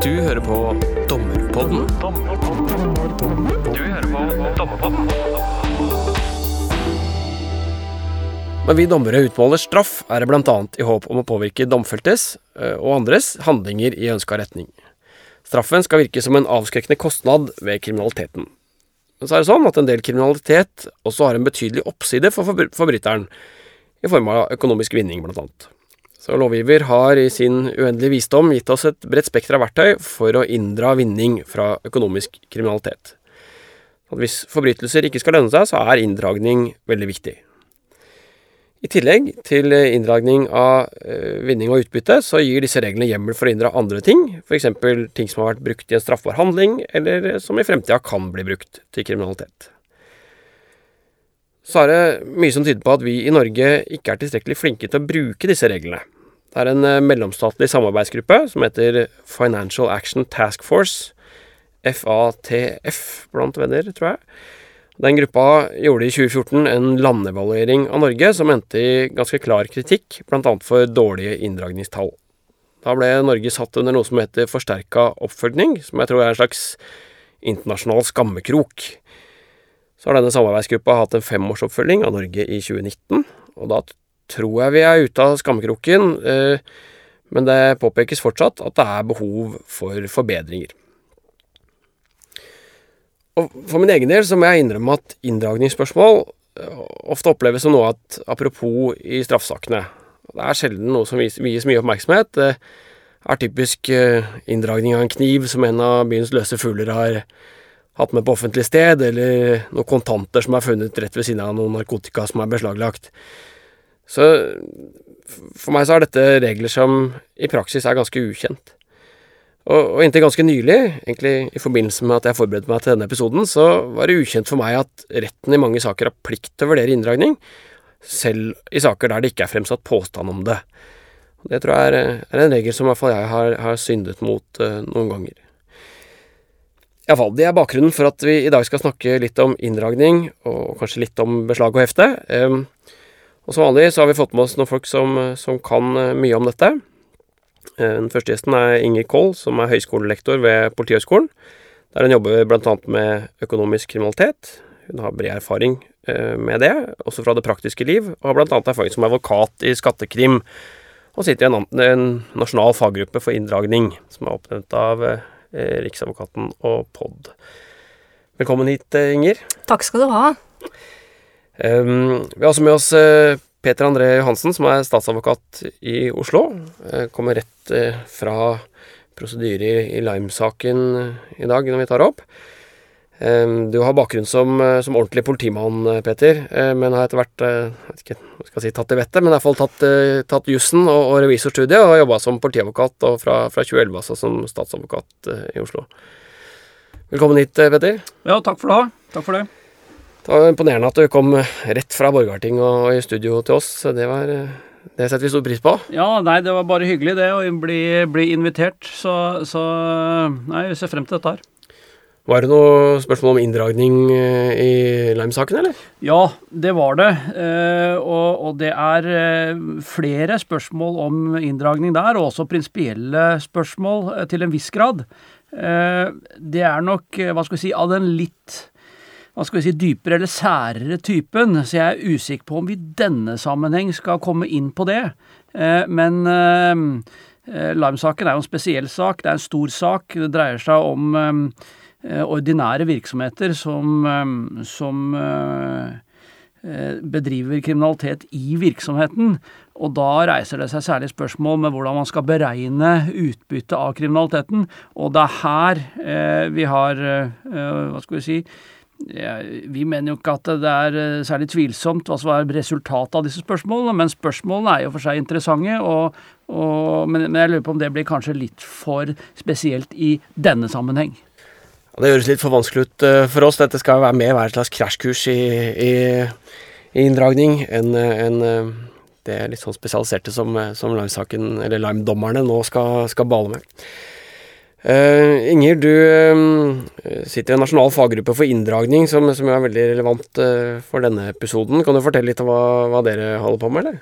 Du hører på Dommerpodden. Du hører på Dommerpodden. Når vi dommere utmåler straff, er det bl.a. i håp om å påvirke domfeltes eh, og andres handlinger i ønska retning. Straffen skal virke som en avskrekkende kostnad ved kriminaliteten. Men så er det sånn at en del kriminalitet også har en betydelig oppside for forbryteren, i form av økonomisk vinning, blant annet. Så lovgiver har i sin uendelige visdom gitt oss et bredt spekter av verktøy for å inndra vinning fra økonomisk kriminalitet. At hvis forbrytelser ikke skal lønne seg, så er inndragning veldig viktig. I tillegg til inndragning av eh, vinning og utbytte, så gir disse reglene hjemmel for å inndra andre ting, f.eks. ting som har vært brukt i en straffbar handling, eller som i fremtida kan bli brukt til kriminalitet. Så er det mye som tyder på at vi i Norge ikke er tilstrekkelig flinke til å bruke disse reglene. Det er en eh, mellomstatlig samarbeidsgruppe som heter Financial Action Task Force, FATF blant venner, tror jeg. Den gruppa gjorde i 2014 en landevaluering av Norge som endte i ganske klar kritikk, bl.a. for dårlige inndragningstall. Da ble Norge satt under noe som heter forsterka oppfølging, som jeg tror er en slags internasjonal skammekrok. Så har denne samarbeidsgruppa hatt en femårsoppfølging av Norge i 2019, og da tror jeg vi er ute av skammekroken, eh, men det påpekes fortsatt at det er behov for forbedringer. Og for min egen del så må jeg innrømme at inndragningsspørsmål eh, ofte oppleves som noe at apropos i straffesakene. Det er sjelden noe som vies mye oppmerksomhet. Det er typisk eh, inndragning av en kniv som en av byens løse fugler har hatt med på offentlig sted, eller noen kontanter som er funnet rett ved siden av noen narkotika som er beslaglagt. Så for meg så er dette regler som i praksis er ganske ukjent. Og, og inntil ganske nylig, egentlig i forbindelse med at jeg forberedte meg til denne episoden, så var det ukjent for meg at retten i mange saker har plikt til å vurdere inndragning, selv i saker der det ikke er fremsatt påstand om det. Det tror jeg er, er en regel som i hvert fall jeg har, har syndet mot uh, noen ganger. Iallfall, det er bakgrunnen for at vi i dag skal snakke litt om inndragning, og kanskje litt om beslag og hefte. Ehm, og som vanlig så har vi fått med oss noen folk som, som kan eh, mye om dette. Eh, Den første gjesten er Inger Koll, som er høyskolelektor ved Politihøgskolen. Der hun jobber bl.a. med økonomisk kriminalitet. Hun har bred erfaring eh, med det, også fra det praktiske liv, og har bl.a. erfaring som advokat i skattekrim. Og sitter i en, en nasjonal faggruppe for inndragning, som er oppnevnt av eh, Riksadvokaten og POD. Velkommen hit, eh, Inger. Takk skal du ha. Um, vi har også med oss eh, Peter André Johansen, som er statsadvokat i Oslo. Eh, kommer rett eh, fra prosedyre i, Lime-saken i dag, når vi tar opp. Um, du har bakgrunn som, som ordentlig politimann, Peter, men har etter hvert vet ikke, hva skal jeg si, tatt til vettet, men i hvert fall tatt, tatt jussen og, og revisorstudiet, og har jobba som politiadvokat og fra, fra 2011 altså som statsadvokat i Oslo. Velkommen hit, Peter. Ja, takk for det. Takk for det. Det var imponerende at du kom rett fra Borgarting og i studio til oss. Det, var, det setter vi stor pris på. Ja, nei, det var bare hyggelig det, å bli, bli invitert. Så, så Nei, vi ser frem til dette her. Var det noe spørsmål om inndragning eh, i Lime-saken, eller? Ja, det var det. Eh, og, og det er eh, flere spørsmål om inndragning der, og også prinsipielle spørsmål eh, til en viss grad. Eh, det er nok, eh, hva skal vi si, av den litt hva skal vi si, dypere eller særere typen, så jeg er usikker på om vi i denne sammenheng skal komme inn på det. Eh, men eh, eh, Lime-saken er jo en spesiell sak, det er en stor sak. Det dreier seg om ordinære virksomheter som, som bedriver kriminalitet i virksomheten. Og da reiser det seg særlig spørsmål med hvordan man skal beregne utbytte av kriminaliteten. Og det er her vi har Hva skal vi si Vi mener jo ikke at det er eh, særlig tvilsomt hva som er resultatet av disse spørsmålene, men spørsmålene er jo for seg interessante. Og, og, men, men jeg lurer på om det blir kanskje litt for spesielt i denne sammenheng. Det høres litt for vanskelig ut eh, for oss. Dette skal være med være et slags krasjkurs i, i, i inndragning enn en, eh, det litt sånn spesialiserte som, som Lime-dommerne, nå skal, skal bale med. Eh, Inger, du uh, sitter i en nasjonal faggruppe for inndragning, som, som er veldig relevant uh, for denne episoden. Kan du fortelle litt om hva, hva dere holder på med, eller?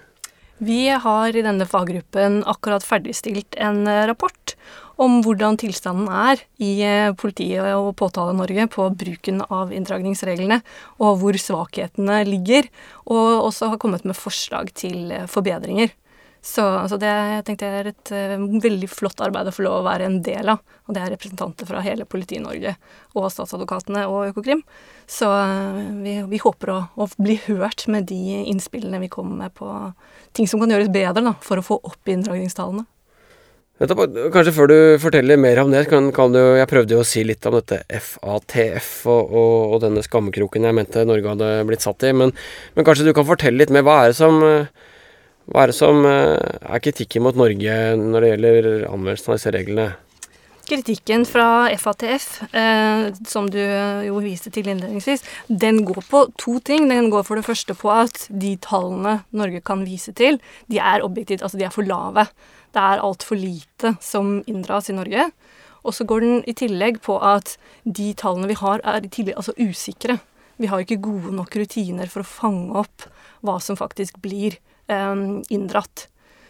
Vi har i denne faggruppen akkurat ferdigstilt en rapport om hvordan tilstanden er i politiet og Påtale-Norge på bruken av inndragningsreglene, og hvor svakhetene ligger, og også har kommet med forslag til forbedringer. Så, så det jeg tenkte jeg er et uh, veldig flott arbeid å få lov å være en del av. Og det er representanter fra hele Politi-Norge og statsadvokatene og Økokrim. Så uh, vi, vi, håper å, å, bli hørt med de innspillene vi kommer med på ting som kan gjøres bedre da, for å få opp inndragningstallene. Kanskje før du forteller mer om det, kan, kan du Jeg prøvde jo å si litt om dette FATF og, og, og, denne skammekroken jeg mente Norge hadde blitt satt i. Men, men, kanskje du kan fortelle litt mer. Hva er det som, hva er, det som er kritikken mot Norge når det gjelder anvendelsen av disse reglene? Kritikken fra FATF, eh, som du jo viste til innledningsvis, den går på to ting. Den går for det første på at de tallene Norge kan vise til, de er objektivt, altså de er for lave. Det er altfor lite som inndras i Norge. Og så går den i tillegg på at de tallene vi har, er i tillegg altså usikre. Vi har ikke gode nok rutiner for å fange opp hva som faktisk blir eh, inndratt.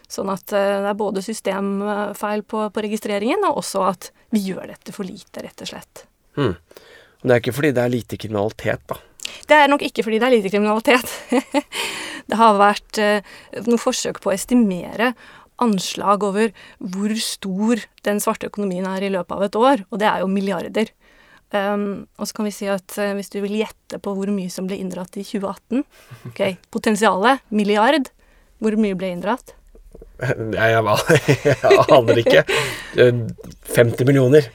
Sånn at eh, det er både systemfeil på, på, registreringen, og også at vi gjør dette for lite, rett og slett. Hmm. Det er ikke fordi det er lite kriminalitet, da? Det er nok ikke fordi det er lite kriminalitet. det har vært eh, noen forsøk på å estimere anslag over hvor stor den svarte økonomien er i løpet av et år, og det er jo milliarder. Um, og så kan vi si at uh, hvis du vil gjette på hvor mye som ble inndratt i 2018 Ok, potensialet milliard. Hvor mye ble inndratt? Jeg, jeg, jeg aner ikke. 50 millioner.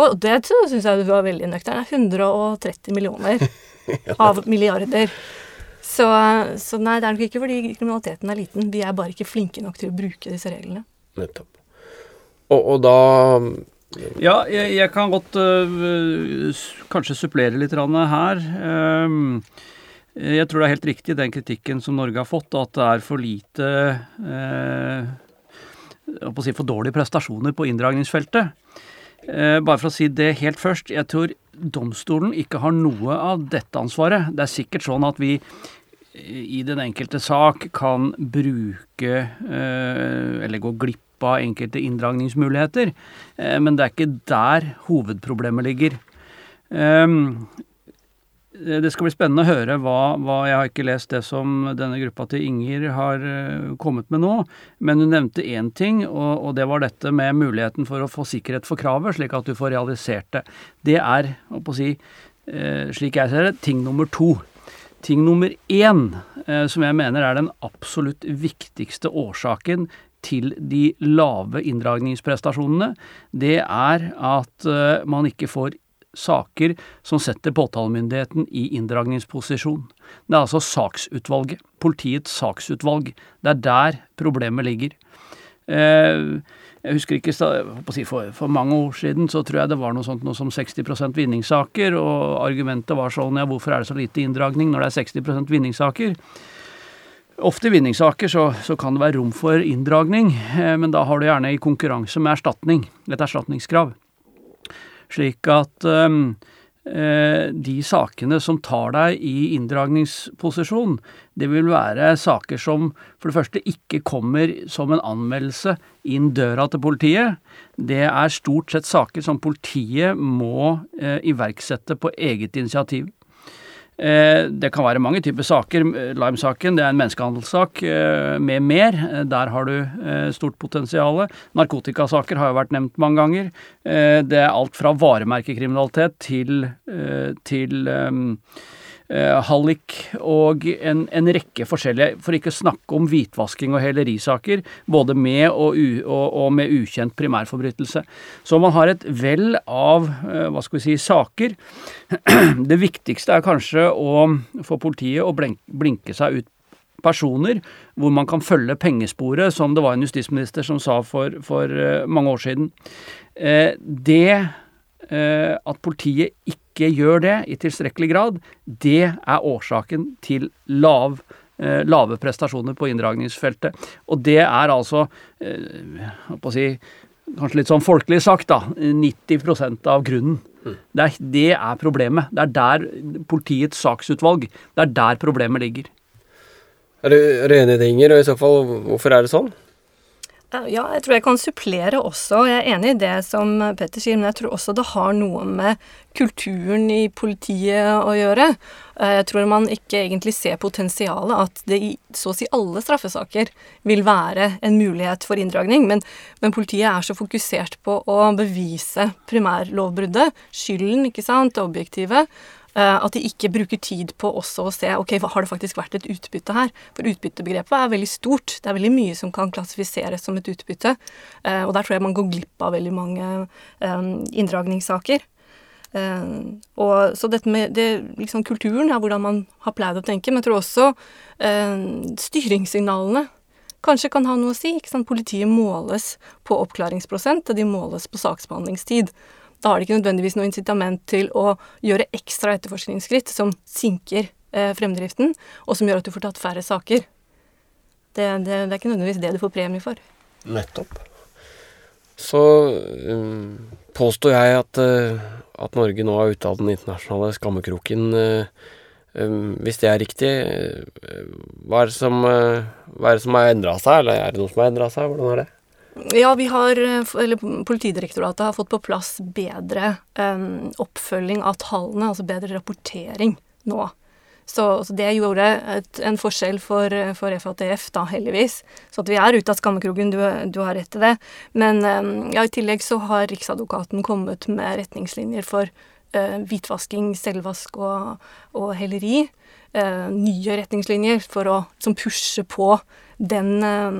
Og det syns jeg du var veldig nøktern. 130 millioner av milliarder. Så, så, nei, det er nok ikke fordi kriminaliteten er liten. Vi er bare ikke flinke nok til å bruke disse reglene. Nettopp. Og, og da Ja, jeg, jeg kan godt øh, kanskje supplere litt her. Um, jeg tror det er helt riktig den kritikken som Norge har fått, at det er for lite eh, si For dårlige prestasjoner på inndragningsfeltet. Eh, bare for å si det helt først. Jeg tror domstolen ikke har noe av dette ansvaret. Det er sikkert sånn at vi i den enkelte sak kan bruke eh, eller gå glipp av enkelte inndragningsmuligheter, eh, men det er ikke der hovedproblemet ligger. Um, det skal bli spennende å høre hva, hva, Jeg har ikke lest det som denne gruppa til Inger har uh, kommet med nå, men hun nevnte én ting, og, og, det var dette med muligheten for å få sikkerhet for kravet, slik at du får realisert det. Det er, å si, uh, slik jeg ser det, ting nummer to. Ting nummer én, som jeg mener er den absolutt viktigste årsaken til de lave inndragningsprestasjonene, det er at man ikke får saker som setter påtalemyndigheten i inndragningsposisjon. Det er altså saksutvalget, politiets saksutvalg. Det er der problemet ligger. Eh, jeg husker ikke, for, mange år siden så tror jeg det var noe sånt noe som 60% vinningssaker, og argumentet var sånn ja, hvorfor er det så lite inndragning når det er 60% vinningssaker? Ofte i vinningssaker så, så, kan det være rom for inndragning, eh, men da har du gjerne i konkurranse med erstatning, et erstatningskrav. Slik at um, de sakene som tar deg i inndragningsposisjon, det vil være saker som for det første ikke kommer som en anmeldelse inn døra til politiet. Det er stort sett saker som politiet må eh, iverksette på eget initiativ. Eh, det kan være mange typer saker. Lime-saken det er en menneskehandelssak eh, med mer. Eh, der har du stort potensial. Narkotikasaker har jo vært nevnt mange ganger. Det er alt fra varemerkekriminalitet til, til eh, hallik og en, en, rekke forskjellige, for ikke å snakke om hvitvasking og helerisaker, både med og, u, og, og, med ukjent primærforbrytelse. Så man har et vell av eh, hva skal vi si, saker. Det viktigste er kanskje å få politiet å blinke seg ut personer hvor man kan følge pengesporet, som det var en justisminister som sa for, for uh, mange år siden. Det at politiet ikke ikke gjør det i tilstrekkelig grad, det er årsaken til lav, eh, lave prestasjoner på inndragningsfeltet. Og det er altså, eh, å si, kanskje litt sånn folkelig sagt, da, 90 av grunnen. Mm. Det er, det er problemet. Det er der politiets saksutvalg Det er der problemet ligger. Er du, er du enig i det, Inger? Og i så fall, hvorfor er det sånn? Eh, Ja, jeg tror jeg kan supplere også. Jeg er enig i det som Petter sier, men jeg tror også det har noe med kulturen i politiet å gjøre. Eh, Jeg tror man ikke egentlig ser potensialet at det i så å si alle straffesaker vil være en mulighet for inndragning, men, men politiet er så fokusert på å bevise primærlovbruddet, skylden, ikke sant, det objektive, at de ikke bruker tid på også å se ok, hva har det faktisk vært et utbytte her. For utbyttebegrepet er veldig stort. Det er veldig mye som kan klassifiseres som et utbytte. eh, Og der tror jeg man går glipp av veldig mange eh, inndragningssaker. Eh, og så dette med det, liksom kulturen, ja, hvordan man har pleid å tenke, men jeg tror også eh, styringssignalene kanskje kan ha noe å si. Politiet måles på oppklaringsprosent, og de måles på saksbehandlingstid. Da har de ikke nødvendigvis noe incitament til å gjøre ekstra etterforskningsskritt som sinker eh, fremdriften, og som gjør at du får tatt færre saker. Det, det, det er ikke nødvendigvis det du får premie for. Nettopp. Så um, påstår jeg at, uh, at Norge nå er ute av den internasjonale skammekroken. Uh, um, hvis det er riktig, uh, hva er det som, som har endra seg, eller er det noe som har endra seg? Hvordan er det? Ja, vi har, eh, eller Politidirektoratet har fått på plass bedre um, oppfølging av tallene, altså bedre rapportering nå. Så, så det gjorde et, en forskjell for, eh, for FATF, da, heldigvis. Så at vi er ute av skammekroken, du, du har rett til det. Men um, ja, i tillegg så har Riksadvokaten kommet med retningslinjer for uh, hvitvasking, selvvask og, og helleri. Uh, nye retningslinjer å som pusher på den eh,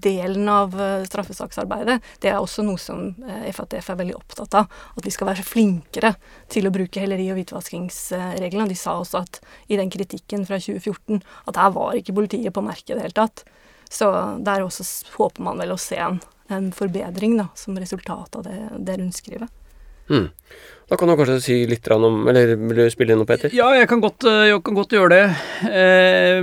delen av eh, straffesaksarbeidet. Det er også noe som eh, FATF er veldig opptatt av. At vi skal være flinkere til å bruke helleri- og hvitvaskingsreglene. De sa også at i den kritikken fra 2014 at her var ikke politiet på merket i det hele tatt. Så der også håper man vel å se en, en forbedring da, som resultat av det, det rundskrivet. Hmm. Da kan du kanskje si litt om Eller vil du spille inn noe, Peter? Ja, jeg kan godt, eh, jeg kan godt gjøre det. Eh,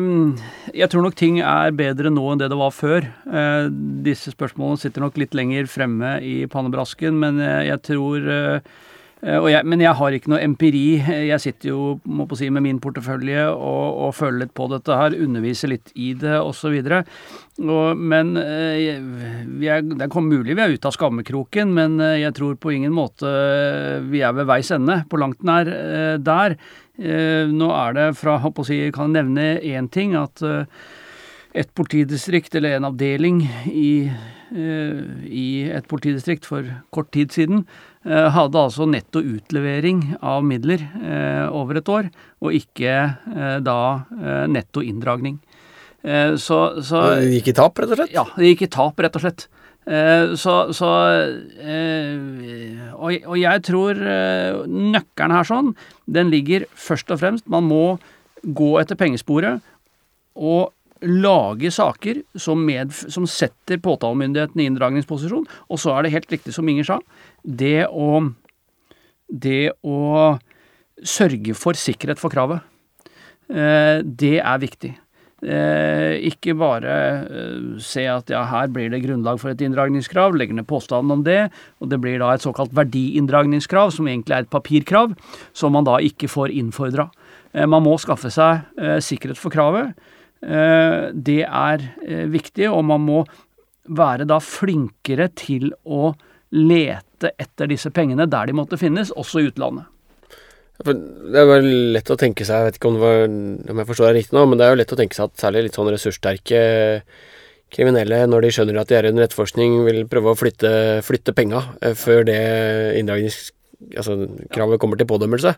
Jeg tror nok ting er bedre nå enn det det var før. Eh, Disse spørsmålene sitter nok litt lenger fremme i pannebrasken, men jeg tror jeg, Men jeg har ikke noe empiri. Jeg sitter jo må på si, med min portefølje og, og føler litt på dette her, underviser litt i det osv. Men eh, vi er, det er mulig vi er ute av skammekroken, men eh, jeg tror på ingen måte eh, vi er ved veis ende. På langt nær eh, der. Eh, Nå er det fra, si, jeg kan nevne én ting, at eh, et politidistrikt eller en avdeling i, eh, i et politidistrikt for kort tid siden eh, hadde altså netto utlevering av midler eh, over et år, og ikke eh, da eh, netto inndragning. Eh, Så, så Det gikk i tap, rett og slett? ja, det gikk i tap, rett og slett. Eh, så så eh, og, og jeg tror eh, nøkkelen her sånn, den ligger først og fremst Man må gå etter pengesporet og lage saker som, med, som setter påtalemyndigheten i inndragningsposisjon. Og så er det helt riktig som Inger sa, det å, det å sørge for sikkerhet for kravet. Eh, det er viktig. Eh, ikke bare eh, se at ja, her blir det grunnlag for et inndragningskrav, legger ned påstanden om det, og det blir da et såkalt verdiinndragningskrav, som egentlig er et papirkrav, som man da ikke får innfordra. Man må skaffe seg sikkerhet for kravet. Eh, det er eh, viktig, og man må være da flinkere til å lete etter disse pengene der de måtte finnes, også i utlandet. Det er vel lett å tenke seg, jeg vet ikke om, det var, om jeg forstår deg riktig nå, men det er jo lett å tenke seg at særlig litt sånn ressurssterke kriminelle, når de skjønner at de er under etterforskning, vil prøve å flytte, flytte penga eh, før det inndragningskravet altså, kommer til pådømmelse.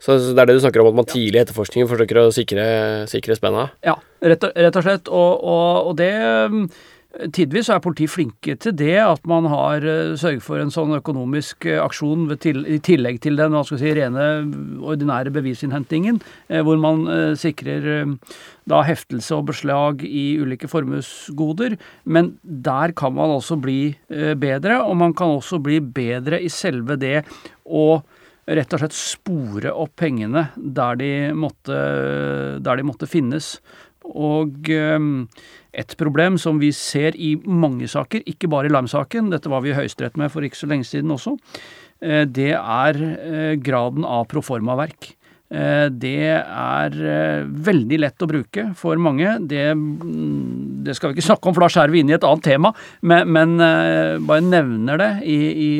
Så, så det er det du snakker om, at man tidlig i etterforskningen forsøker å sikre, sikre spenna. Ja, rett og, rett og slett. Og, og, og det um, Tidvis er politiet flinke til det, at man har uh, sørget for en sånn økonomisk uh, aksjon ved til, i tillegg til den hva skal si, rene, ordinære bevisinnhentingen, uh, hvor man sikrer da heftelse og beslag i ulike formuesgoder. Men der kan man også bli bedre, og man kan også bli bedre i selve det å rett og slett spore opp pengene der de måtte, der de måtte finnes. Og eh, et problem som vi ser i mange saker, ikke bare i Lime-saken, dette var vi i Høyesterett med for ikke så lenge siden også, eh, det er eh, graden av proformaverk. Eh, det er veldig lett å bruke for mange. Det, mm, det, skal vi ikke snakke om, for da skjærer vi inn i et annet tema, men, men bare nevner det i, i,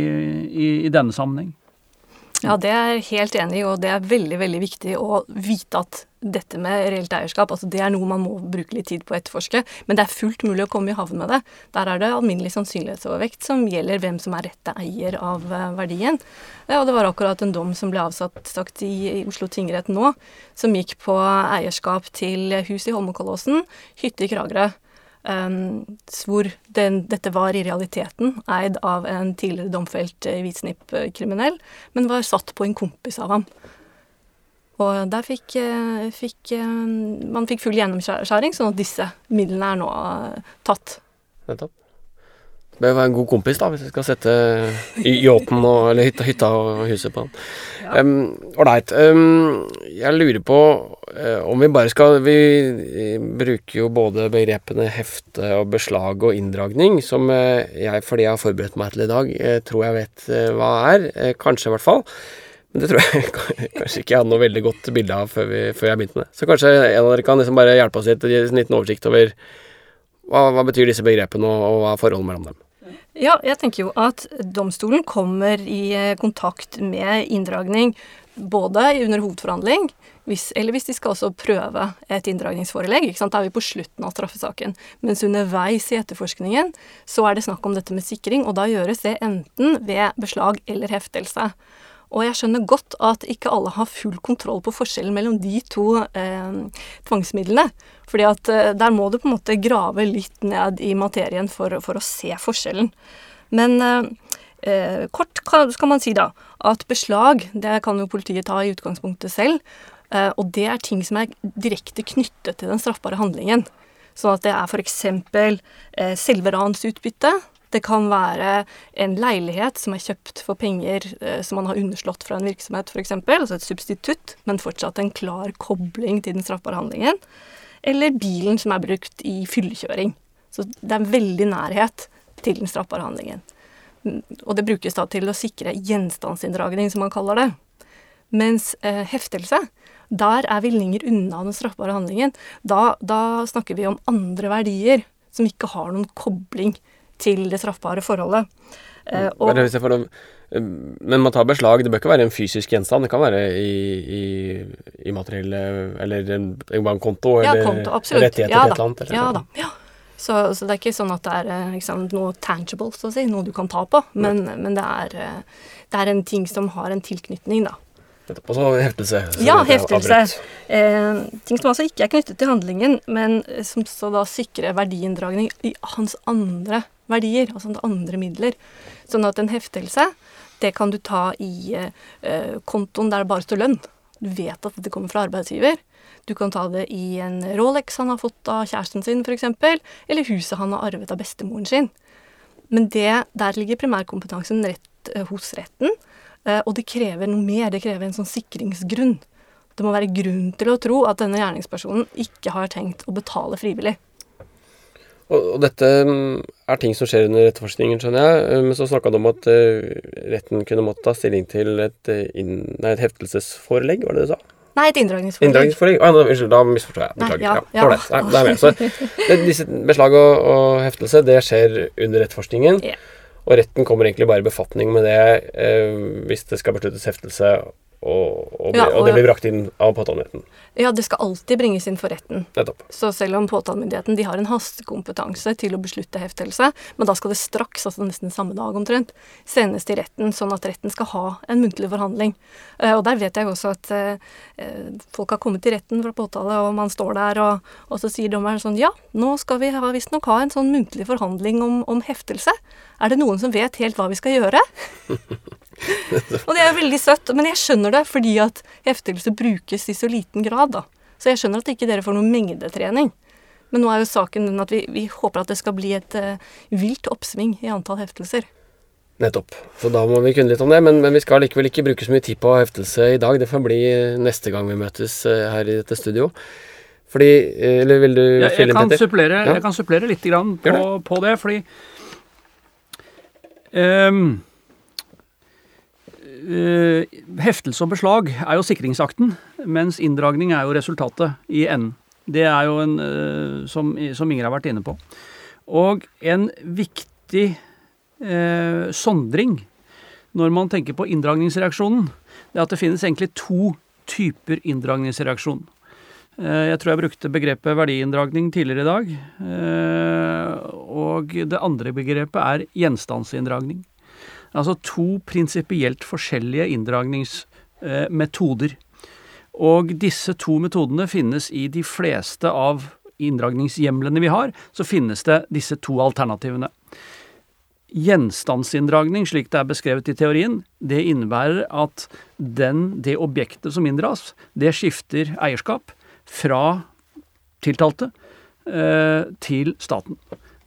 i denne sammenheng. Ja, det er jeg helt enig i, og det er veldig veldig viktig å vite at dette med reelt eierskap altså det er noe man må bruke litt tid på å etterforske, men det er fullt mulig å komme i havn med det. Der er det alminnelig sannsynlighetsovervekt som gjelder hvem som er rette eier av eh, verdien. Ja, og det var akkurat en dom som ble avsatt sagt, i, i Oslo tingrett nå, som gikk på eierskap til hus i Holmenkollåsen, hytte i Kragerø. Hvor den, dette var i realiteten eid av en tidligere domfelt uh, hvitsnippkriminell, men var satt på en kompis av ham. Og der fikk, uh, fikk uh, man fikk full gjennomskjæring, sånn at disse midlene er nå tatt. Nettopp. Bør være en god kompis, da, hvis vi skal sette yachten eller hytta, hytta, og huset på den. Ålreit. Ja. Um, um, jeg lurer på uh, om vi bare skal Vi bruker jo både begrepene hefte og beslag og inndragning, som uh, jeg, fordi jeg har forberedt meg til i dag, uh, tror jeg vet hva er. kanskje, i hvert fall. Men det tror jeg kanskje ikke jeg hadde noe veldig godt bilde av før, vi, før jeg begynte med det. Så kanskje en av dere kan liksom bare hjelpe oss litt, gi en liten oversikt over hva, hva betyr disse begrepene, og, og hva er forholdet mellom dem? Ja, jeg tenker jo at domstolen kommer i eh, kontakt med inndragning både under hovedforhandling, hvis, eller hvis de skal også prøve et inndragningsforelegg. Da er vi på slutten av straffesaken. Mens underveis i etterforskningen så er det snakk om dette med sikring, og da gjøres det enten ved beslag eller heftelse. Og jeg skjønner godt at ikke alle har full kontroll på forskjellen mellom de to eh, tvangsmidlene. Fordi at eh, der må du på en måte grave litt ned i materien for, for å se forskjellen. Men eh, eh kort skal man si da at beslag, det kan jo politiet ta i utgangspunktet selv. Eh, og det er ting som er direkte knyttet til den straffbare handlingen. Sånn at det er f.eks. Eh, selve ransutbyttet det kan være en leilighet som er kjøpt for penger eh, som man har underslått fra en virksomhet, f.eks., altså et substitutt, men fortsatt en klar kobling til den straffbare handlingen. Eller bilen som er brukt i fyllekjøring. Så det er veldig nærhet til den straffbare handlingen. Og det brukes da til å sikre gjenstandsinndragning, som man kaller det. Mens eh, heftelse, der er vi lenger unna den straffbare handlingen. Da, da snakker vi om andre verdier som ikke har noen kobling til det straffbare forholdet. Eh, og, eh, men man tar beslag, det bør ikke være en fysisk gjenstand. Det kan være i, i, i materiell Eller en, en bankkonto ja, eller konto, rettigheter ja, til et eller annet. ja da. Ja. Så, så, det er ikke sånn at det er liksom, noe tangible, så å si, noe du kan ta på. Men, men det, er, eh, det, er, en ting som har en tilknytning, da. Og så heftelse. Så ja, heftelse. Eh, ting som altså ikke er knyttet til handlingen, men som så da sikrer verdiinndragning i hans andre verdier, altså andre midler. Sånn at en heftelse, det kan du ta i eh, kontoen der det bare står lønn. Du vet at det kommer fra arbeidsgiver. Du kan ta det i en Rolex han har fått av kjæresten sin, f.eks., eller huset han har arvet av bestemoren sin. Men det, der ligger primærkompetansen rett eh, hos retten, eh, og det krever noe mer. Det krever en sånn sikringsgrunn. Det må være grunn til å tro at denne gjerningspersonen ikke har tenkt å betale frivillig. Og, og, dette mm, er ting som skjer under etterforskningen, skjønner jeg. Eh, men så snakka du om at uh, retten kunne måtte ta stilling til et, uh, inn, nei, et heftelsesforelegg, var det det du sa? Nei, et inndragningsforelegg. Inndragningsforelegg? ja, unnskyld, da misforstår jeg. Beklager. Nei, ja, ja. ja. Nei, det er. Så det, disse beslag og, og, heftelse, det skjer under etterforskningen. Yeah. Og retten kommer egentlig bare i befatning med det uh, hvis det skal besluttes heftelse og, og, ja, og, og, det blir brakt inn av påtalemyndigheten? Ja, det skal alltid bringes inn for retten. Nettopp. Så selv om påtalemyndigheten de har en hastekompetanse til å beslutte heftelse, men da skal det straks, altså nesten samme dag omtrent, sendes til retten, sånn at retten skal ha en muntlig forhandling. Uh, og der vet jeg også at uh, folk har kommet til retten fra påtale, og man står der, og, og så sier dommeren sånn Ja, nå skal vi visstnok ha en sånn muntlig forhandling om, om heftelse. Er det noen som vet helt hva vi skal gjøre? og det er veldig søtt. Men jeg skjønner det, fordi at heftelse brukes i så liten grad, da. Så jeg skjønner at ikke dere får noen mengdetrening. Men nå er jo saken den at vi, vi, håper at det skal bli et uh, vilt oppsving i antall heftelser. Nettopp. Så da må vi kunne litt om det. Men, men, vi skal likevel ikke bruke så mye tid på heftelse i dag. Det får bli neste gang vi møtes uh, her i dette studio. Fordi Eller vil du ja, fylle inn, Petter? Supplere, ja? Jeg kan supplere litt grann på det. på det, fordi um, heftelse og beslag er jo sikringsakten, mens inndragning er jo resultatet i enden. Det er jo en uh, som, som, Inger har vært inne på. Og en viktig uh, sondring når man tenker på inndragningsreaksjonen, det er at det finnes egentlig to typer inndragningsreaksjon. Jeg tror jeg brukte begrepet verdiinndragning tidligere i dag. Og det andre begrepet er gjenstandsinndragning. Altså to prinsipielt forskjellige inndragningsmetoder. Og disse to metodene finnes i de fleste av inndragningshjemlene vi har, så finnes det disse to alternativene. Gjenstandsinndragning, slik det er beskrevet i teorien, det innebærer at den, det objektet som inndras, det skifter eierskap fra tiltalte eh, til staten.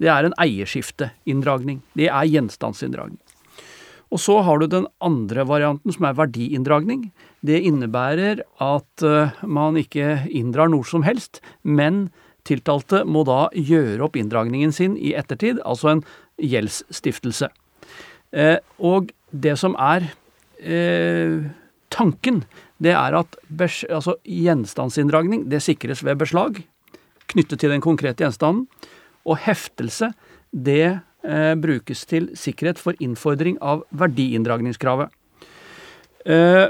Det er en eierskifteinndragning. Det er gjenstandsinndragning. Og så har du den andre varianten, som er verdiinndragning. Det innebærer at uh, man ikke inndrar noe som helst, men tiltalte må da gjøre opp inndragningen sin i ettertid, altså en gjeldsstiftelse. Uh, og det som er uh, tanken, det er at altså, gjenstandsinndragning det sikres ved beslag knyttet til den konkrete gjenstanden, og heftelse det eh, brukes til sikkerhet for innfordring av verdiinndragningskravet. Eh,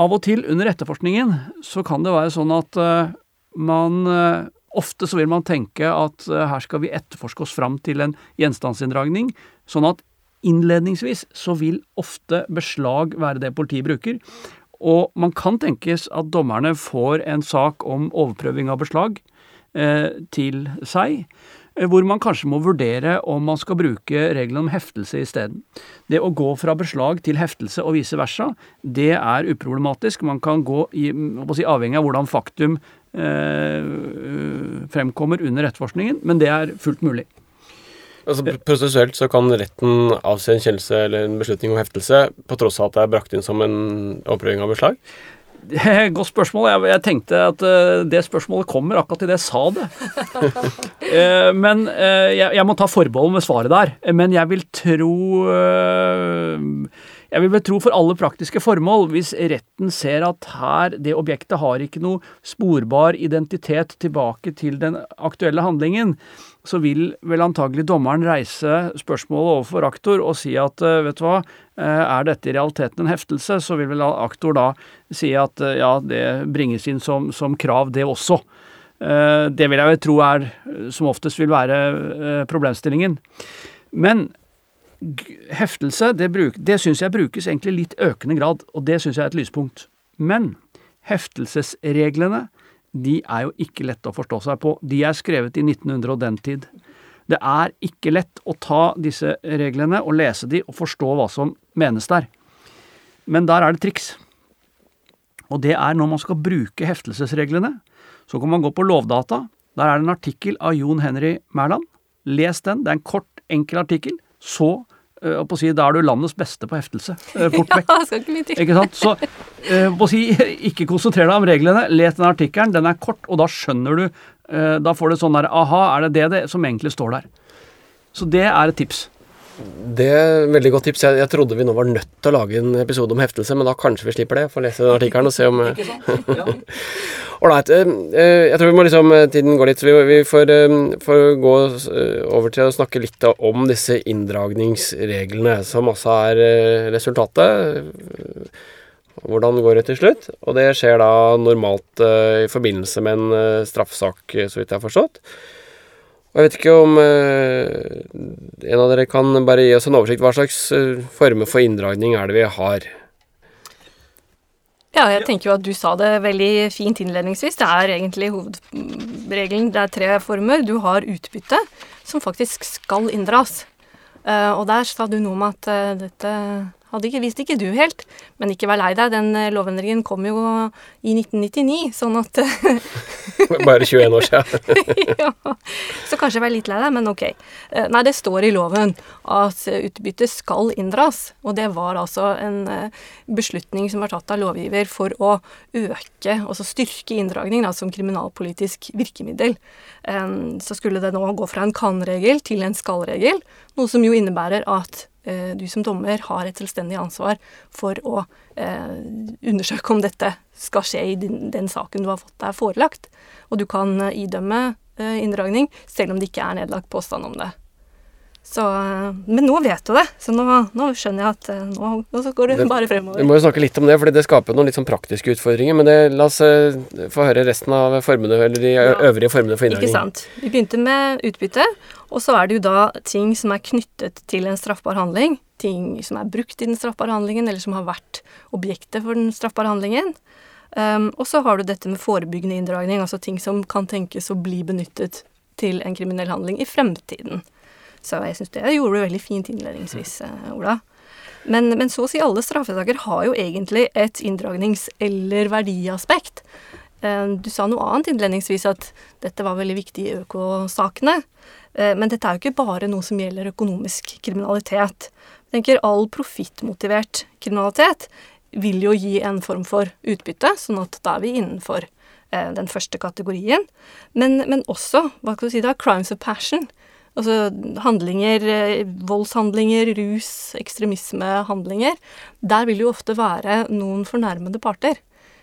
av og til under etterforskningen så kan det være sånn at eh, man eh, Ofte så vil man tenke at eh, her skal vi etterforske oss fram til en gjenstandsinndragning, sånn at innledningsvis så vil ofte beslag være det politiet bruker. Og man kan tenkes at dommerne får en sak om overprøving av beslag eh, til seg. Eh, hvor man kanskje må vurdere om man skal bruke reglene om heftelse isteden. Det å gå fra beslag til heftelse og vice versa, det er uproblematisk. Man kan gå i, si, avhengig av hvordan faktum eh, fremkommer under etterforskningen, men det er fullt mulig. Altså, Prosessuelt så kan retten avse en kjennelse eller en beslutning om heftelse på tross av at det er brakt inn som en opprøving av beslag? Godt spørsmål. Jeg, jeg, tenkte at uh, det spørsmålet kommer akkurat idet jeg sa det. uh, men uh, jeg, jeg, må ta forbehold med svaret der. Men jeg vil tro Jeg vil vel tro for alle praktiske formål, hvis retten ser at her, det objektet har ikke noe sporbar identitet tilbake til den aktuelle handlingen, så vil vel antagelig dommeren reise spørsmålet overfor aktor og si at eh, vet du hva, eh, er dette i realiteten en heftelse, så vil vel aktor da si at eh, ja, det bringes inn som, som krav, det også. Det vil jeg vel tro er, som oftest vil være problemstillingen. Men heftelse, det, bruk, det syns jeg brukes egentlig litt økende grad, og det syns jeg er et lyspunkt. Men heftelsesreglene de er jo ikke lette å forstå seg på. De er skrevet i 1900 og den tid. Det er ikke lett å ta disse reglene og lese de og forstå hva som menes der. Men der er det triks. Og det er når man skal bruke heftelsesreglene, så kan man gå på Lovdata. Der er det en artikkel av Jon Henry Mæland. Les den. Det er en kort, enkel artikkel. Så å si, Da er du landets beste på heftelse. Fort vekk. ja, skal ikke mye til. Ikke sant? Så på å si, ikke konsentrer deg om reglene. Les den artikkelen. Den er kort, og da skjønner du Da får du sånn der Aha, er det det, det som egentlig står der? Så det er et tips. Det er et veldig godt tips. Jeg, jeg, trodde vi nå var nødt til å lage en episode om heftelse, men da kanskje vi slipper det. Får lese den artikkelen og se om Ålreit. Jeg tror vi må liksom Tiden går litt, så vi, vi får, får, gå over til å snakke litt om disse inndragningsreglene, som også er resultatet. Hvordan går det til slutt? Og det skjer da normalt i forbindelse med en straffesak, så vidt jeg har forstått. Og jeg vet ikke om eh, en av dere kan bare gi oss en oversikt. Hva slags eh, former for inndragning er det vi har? Ja, jeg tenker jo at du sa det veldig fint innledningsvis. Det er egentlig hovedregelen. Det er tre former. Du har utbytte, som faktisk skal inndras. Uh, og der sa du noe om at uh, dette ikke, visste ikke du helt, men ikke vær lei deg. Den eh, lovendringen kom jo i 1999, sånn at Bare 21 år siden. ja. Så kanskje vær litt lei deg, men ok. Eh, nei, det står i loven at utbytte skal inndras, og det var altså en eh, beslutning som var tatt av lovgiver for å øke, altså styrke inndragning da, som kriminalpolitisk virkemiddel. Så skulle det nå gå fra en kan-regel til en skal-regel, noe som jo innebærer at eh, du som dommer har et selvstendig ansvar for å eh, undersøke om dette skal skje i din, den saken du har fått deg forelagt. Og du kan eh, idømme eh, inndragning selv om det ikke er nedlagt påstand om det. Så, eh, men nå vet du det, så nå, nå skjønner jeg at eh, nå, nå går det, bare Vi må jo snakke litt om det, for det skaper noen litt sånn praktiske utfordringer. Men det, la oss eh, få høre resten av formene, eller de Ja. øvrige formene for Ikke sant. Vi begynte med utbytte, og så er det jo da ting som er knyttet til en straffbar handling. Ting som er brukt i den straffbare handlingen, eller som har vært objektet for den straffbare handlingen. Um, og så har du dette med forebyggende inndragning, altså ting som kan tenkes å bli benyttet til en kriminell handling i fremtiden. Så jeg syns det gjorde du veldig fint innledningsvis, eh, Ola. Men, men så å si alle straffesaker har jo egentlig et inndragnings- eller verdiaspekt. Eh, Du sa noe annet innledningsvis, at dette var veldig viktig i økosakene. Eh, Men dette er jo ikke bare noe som gjelder økonomisk kriminalitet. Jeg tenker All profittmotivert kriminalitet vil jo gi en form for utbytte, sånn at da er vi innenfor eh, den første kategorien. Men, men også, hva skal du si da, crimes of passion. Altså handlinger, eh, voldshandlinger, rus, ekstremismehandlinger. Der vil jo ofte være noen fornærmede parter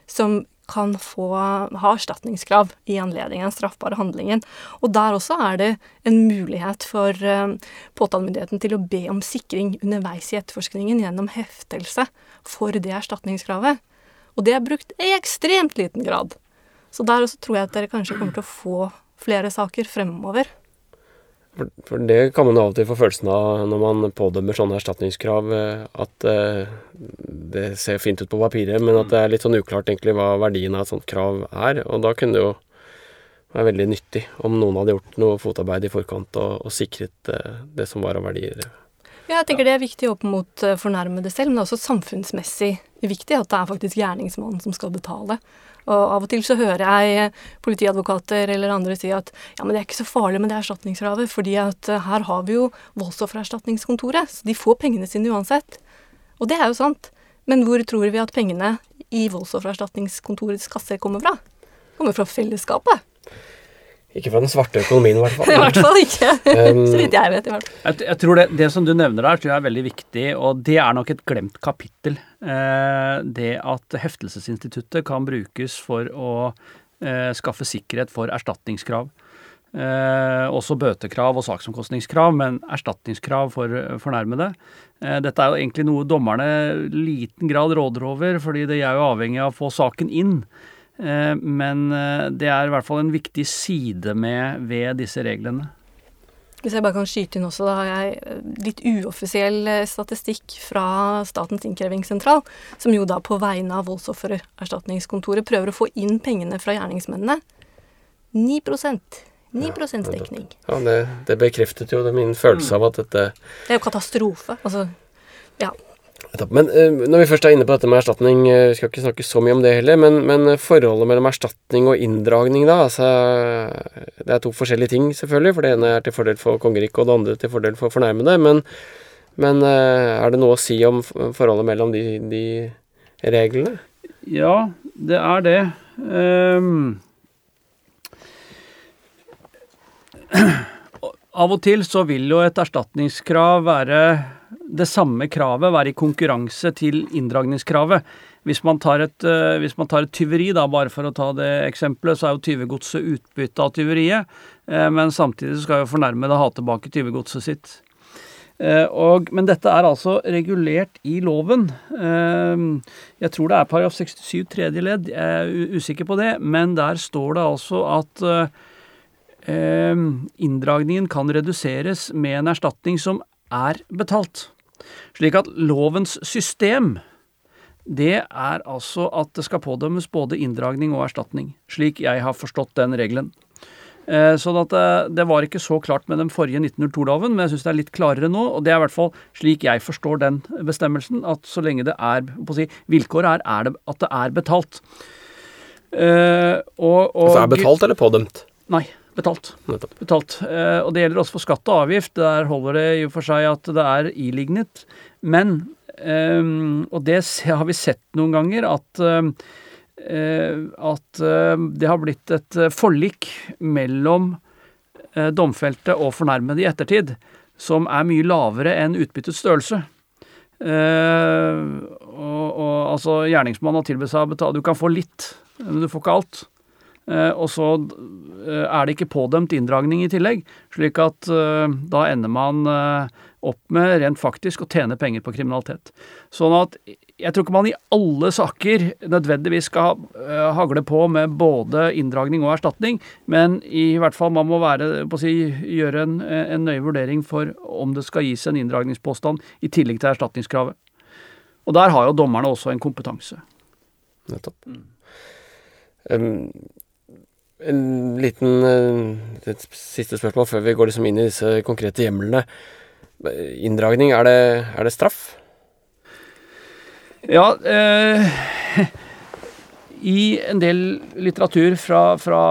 som kan få ha erstatningskrav i anledning den straffbare handlingen. Og der også er det en mulighet for eh, påtalemyndigheten til å be om sikring underveis i etterforskningen gjennom heftelse for det erstatningskravet. Og det er brukt i ekstremt liten grad. Så der også tror jeg at dere kanskje kommer til å få flere saker fremover. For, for det kan man av og til få følelsen av når man pådømmer sånne erstatningskrav, eh, at uh, det ser fint ut på papiret, men at det er litt sånn uklart egentlig hva verdien av et sånt krav er. Og da kunne det jo være veldig nyttig om noen hadde gjort noe fotarbeid i forkant og, og sikret uh, det som var av verdier. Ja, jeg tenker det er viktig opp mot fornærmede selv, men det er også samfunnsmessig viktig at det er faktisk gjerningsmannen som skal betale. Og av og til så hører jeg politiadvokater eller andre si at ja, men det er ikke så farlig med det erstatningskravet, fordi at eh, her har vi jo voldsoffererstatningskontoret, så de får pengene sine uansett. Og det er jo sant, men hvor tror vi at pengene i voldsoffererstatningskontorets kasser kommer fra? Kommer fra fellesskapet. Ikke fra den svarte økonomien, i hvert fall. I hvert fall ikke. Um, så vidt jeg vet, i hvert fall. Jeg, jeg tror det, det som du nevner der, tror jeg er veldig viktig, og det er nok et glemt kapittel. Eh, det at heftelsesinstituttet kan brukes for å eh, skaffe sikkerhet for erstatningskrav. Eh, også bøtekrav og saksomkostningskrav, men erstatningskrav for fornærmede. Eh, dette er jo egentlig noe dommerne liten grad råder over, fordi de er jo avhengig av å få saken inn. Eh, men eh, det er i hvert fall en viktig side med, ved disse reglene. Hvis jeg bare kan skyte inn også, da har jeg eh, litt uoffisiell statistikk fra Statens innkrevingssentral, som jo da på vegne av voldsoffererstatningskontoret prøver å få inn pengene fra gjerningsmennene. 9% 9 dekning. Ja, det, det bekreftet jo min følelse av at dette Det er jo katastrofe. Altså, ja. Men eh, når vi først er inne på dette med erstatning, eh, vi skal ikke snakke så mye om det heller, men, men forholdet mellom erstatning og inndragning, da, altså Det er to forskjellige ting, selvfølgelig, for det ene er til fordel for kongeriket, og det andre til fordel for fornærmede, men, men eh, er det noe å si om forholdet mellom de, de reglene? Ja, det er det. Um, Av og til så vil jo et erstatningskrav være det samme kravet være i konkurranse til inndragningskravet. Hvis man et, eh, hvis man tar et tyveri, da, bare for å ta det eksempelet, så er jo tyvegodset utbytte av tyveriet, eh, men samtidig skal jo fornærmede ha tilbake tyvegodset sitt. Eh, og, men dette er altså regulert i loven. Jeg tror det er paragraf 67 tredje ledd, jeg er usikker på det, men der står det altså at inndragningen kan reduseres med en erstatning som er betalt. Slik at lovens system, det er altså at det skal pådømmes både inndragning og erstatning. Slik jeg har forstått den regelen. Eh, Sånn at det, det var ikke så klart med den forrige 1902-loven, men jeg syns det er litt klarere nå. Og det er i hvert fall slik jeg forstår den bestemmelsen, at så lenge det er på å si, Vilkåret er, er det, at det er betalt. Uh, og, og, Altså er betalt eller pådømt? Nei, betalt. Nettopp. betalt. Eh, og det gjelder også for skatt og avgift. Der holder det i og for seg at det er ilignet. Men, eh, og det har vi sett noen ganger, at, eh, at eh, det har blitt et forlik mellom domfelte og fornærmede i ettertid. som er mye lavere enn utbyttets størrelse. Eh, og, og altså gjerningsmannen har tilbudt seg å betale Du kan få litt, men du får ikke alt. Eh, og så eh, er det ikke pådømt inndragning i tillegg, slik at eh, da ender man opp med rent faktisk å tjene penger på kriminalitet. Sånn at jeg tror ikke man i alle saker nødvendigvis skal hagle på med både inndragning og erstatning, men i hvert fall man må være, på å si, gjøre en, en nøye vurdering for om det skal gis en inndragningspåstand i tillegg til erstatningskravet. Og der har jo dommerne også en kompetanse. Nettopp. Um, en liten uh, et siste spørsmål før vi går liksom inn i disse konkrete hjemlene. Inndragning, er det, er det straff? Ja, eh, i en del litteratur fra, fra,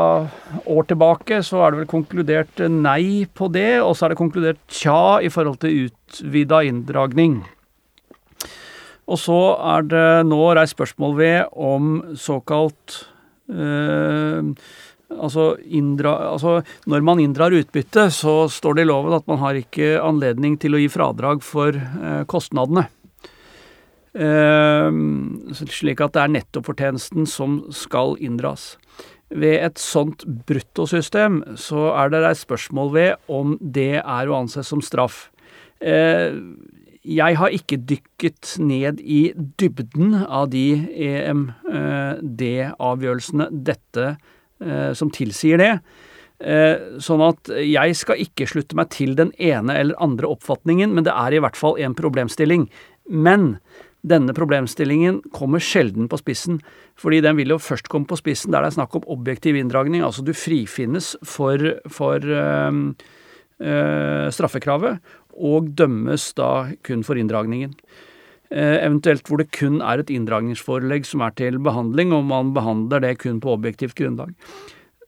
år tilbake så er det vel konkludert nei på det, og så er det konkludert tja i forhold til utvida inndragning. Og så er det nå reist spørsmål ved om såkalt eh, altså, inndra, altså, når man inndrar utbytte, så står det i loven at man har ikke anledning til å gi fradrag for eh, kostnadene. Eh, slik at det er nettofortjenesten som skal inndras. Ved et sånt bruttosystem så er det et spørsmål ved om det er å anse som straff. Eh, jeg har ikke dykket ned i dybden av de EMD-avgjørelsene dette eh, som tilsier det. Ehm, sånn at jeg skal ikke slutte meg til den ene eller andre oppfatningen, men det er i hvert fall en problemstilling. Men denne problemstillingen kommer sjelden på spissen, fordi den vil jo først komme på spissen der det er snakk om objektiv inndragning, altså du frifinnes for, for øh, øh, straffekravet, og dømmes da kun for inndragningen. Eh, eventuelt hvor det kun er et inndragningsforelegg som er til behandling, og man behandler det kun på objektivt grunnlag.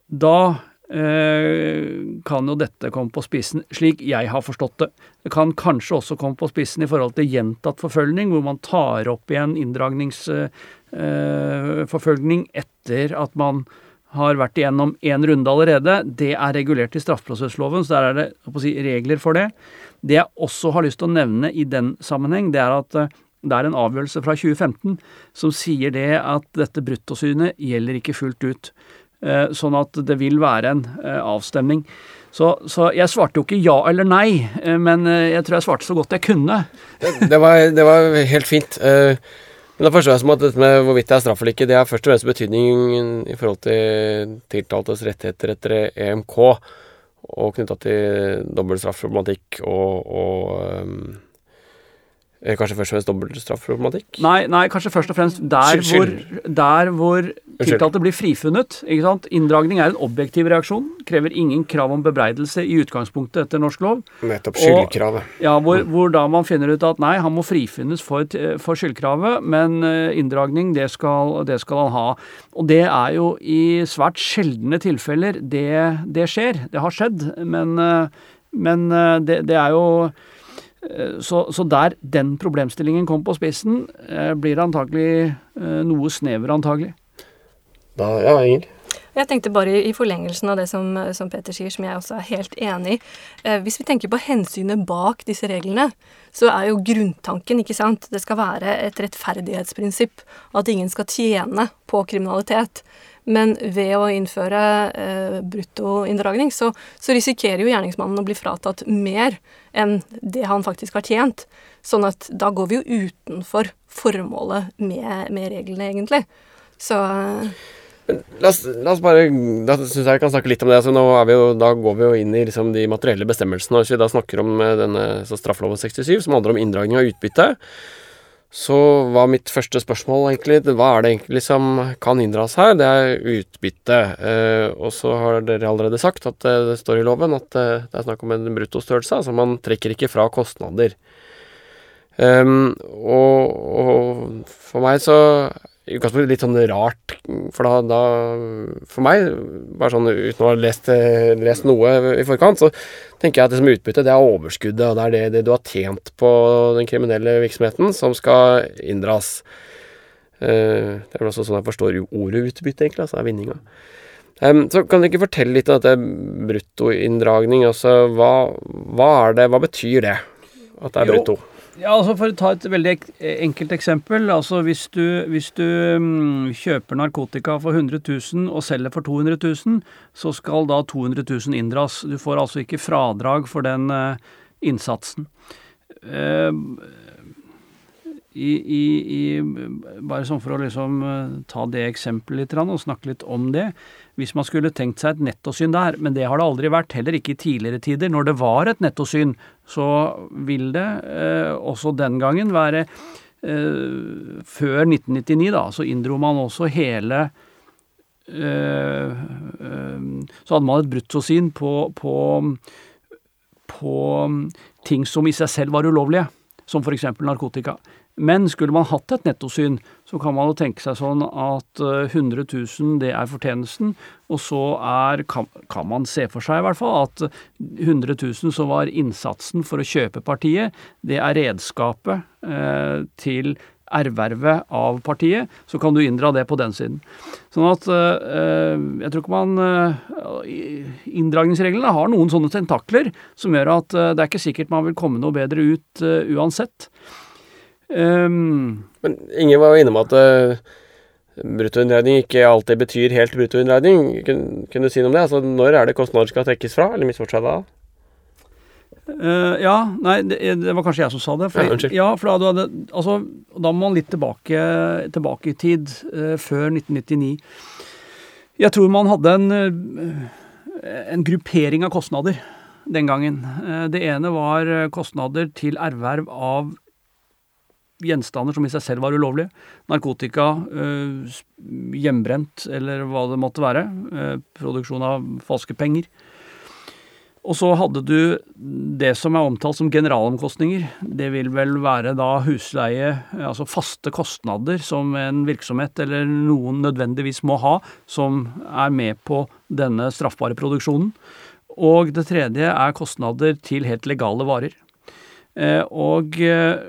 Da Eh, kan jo dette komme på spissen, slik jeg har forstått det. Det kan kanskje også komme på spissen i forhold til gjentatt forfølgning, hvor man tar opp igjen inndragningsforfølgning eh, etter at man har vært igjennom én runde allerede. Det er regulert i straffeprosessloven, så der er det si, regler for det. Det jeg også har lyst til å nevne i den sammenheng, det er at eh, det er en avgjørelse fra 2015 som sier det at dette bruttosynet gjelder ikke fullt ut. Eh, sånn at det vil være en eh, avstemning. Så, så, jeg svarte jo ikke ja eller nei, eh, men jeg tror jeg svarte så godt jeg kunne. det, var, det var, helt fint. Men da forstår jeg som at dette med hvorvidt det er straff eller ikke, det har først og fremst betydning i forhold til tiltaltes rettigheter etter EMK, og knytta til dobbeltstraffproblematikk og, og um Kanskje først og fremst dobbeltstraffproblematikk? Nei, nei, kanskje først og fremst der hvor, der hvor tiltalte blir frifunnet. ikke sant? Inndragning er en objektiv reaksjon. Krever ingen krav om bebreidelse i utgangspunktet etter norsk lov. Nettopp skyldkravet. Og, ja, hvor, hvor, da man finner ut at nei, han må frifunnes for, for skyldkravet, men eh, inndragning, det skal, det skal, han ha. Og det er jo i svært sjeldne tilfeller det, det skjer. Det har skjedd, men, eh, men eh, det, det er jo Eh, så, så, der den problemstillingen kom på spissen, blir det antagelig eh, noe snever, antagelig. Da, ja, Inger? Jeg tenkte bare i forlengelsen av det som, som, Peter sier, som jeg også er helt enig i. Eh, hvis vi tenker på hensynet bak disse reglene, så er jo grunntanken, ikke sant, det skal være et rettferdighetsprinsipp. At ingen skal tjene på kriminalitet. Men ved å innføre eh, bruttoinndragning, så, så, risikerer jo gjerningsmannen å bli fratatt mer enn det han faktisk har tjent. Sånn at da går vi jo utenfor formålet med, med reglene, egentlig. Så la oss, la oss, bare Da syns jeg vi kan snakke litt om det. Altså, nå vi jo, da går vi jo inn i liksom, de materielle bestemmelsene. Hvis vi da snakker om eh, denne straffeloven 67, som handler om inndragning av utbytte, så var mitt første spørsmål egentlig hva er det egentlig som kan inndras her? Det er utbytte. Eh, og så har dere allerede sagt at eh, det står i loven at eh, det er snakk om en bruttostørrelse. Altså man trekker ikke fra kostnader. Um, og, og, for meg så i utgangspunktet litt sånn rart, for da, da, For meg, bare sånn uten å ha lest, lest, noe i forkant, så tenker jeg at det som utbytte, det er overskuddet, og det er det, det, du har tjent på den kriminelle virksomheten, som skal inndras. Uh, det er vel også sånn jeg forstår ordet utbytte, egentlig, altså er vinninga. Um, så kan du ikke fortelle litt om dette bruttoinndragning? Altså, hva, hva er det, hva betyr det? At det er Jo. Ja, altså For å ta et veldig enkelt eksempel. altså Hvis du, hvis du mm, kjøper narkotika for 100 000 og selger for 200 000, så skal da 200 000 inndras. Du får altså ikke fradrag for den eh, innsatsen. Eh, i, i, i, bare sånn for å liksom eh, ta det eksempelet litt og snakke litt om det. Hvis man skulle tenkt seg et nettosyn der, men det har det aldri vært, heller ikke i tidligere tider. Når det var et nettosyn, så vil det eh, også den gangen være eh, Før 1999, da, så inndro man også hele eh, eh, Så hadde man et bruttosyn på, på, på ting som i seg selv var ulovlige, som f.eks. narkotika. Men skulle man hatt et nettosyn, så kan man jo tenke seg sånn at eh, 100 000 det er fortjenesten, og så er, kan, kan man se for seg i hvert fall at 100 000 som var innsatsen for å kjøpe partiet, det er redskapet eh, til ervervet av partiet, så kan du inndra det på den siden. Sånn at eh, jeg tror ikke man eh, Inndragningsreglene har noen sånne tentakler som gjør at eh, det er ikke sikkert man vil komme noe bedre ut eh, uansett. Um, Men Inge var jo innom at uh, bruttoinnregning ikke alltid betyr helt bruttoinnregning. Kunne, kunne du si noe om det? Altså, Når er det kostnader skal trekkes fra, eller misforstått da? Uh, ja, nei, det, det var kanskje jeg som sa det. For, Ja, unnskyld. ja, for da, du hadde, altså, da må man litt tilbake, tilbake i tid, uh, før 1999. Jeg tror man hadde en, en gruppering av kostnader den gangen. Det ene var kostnader til erverv av gjenstander som i seg selv var ulovlige. Narkotika, eh, hjemmebrent eller hva det måtte være. eh, produksjon av falske penger. Og så hadde du det som er omtalt som generalomkostninger. Det vil vel være da husleie, altså faste kostnader som en virksomhet eller noen nødvendigvis må ha, som er med på denne straffbare produksjonen. Og det tredje er kostnader til helt legale varer. Eh, Og eh,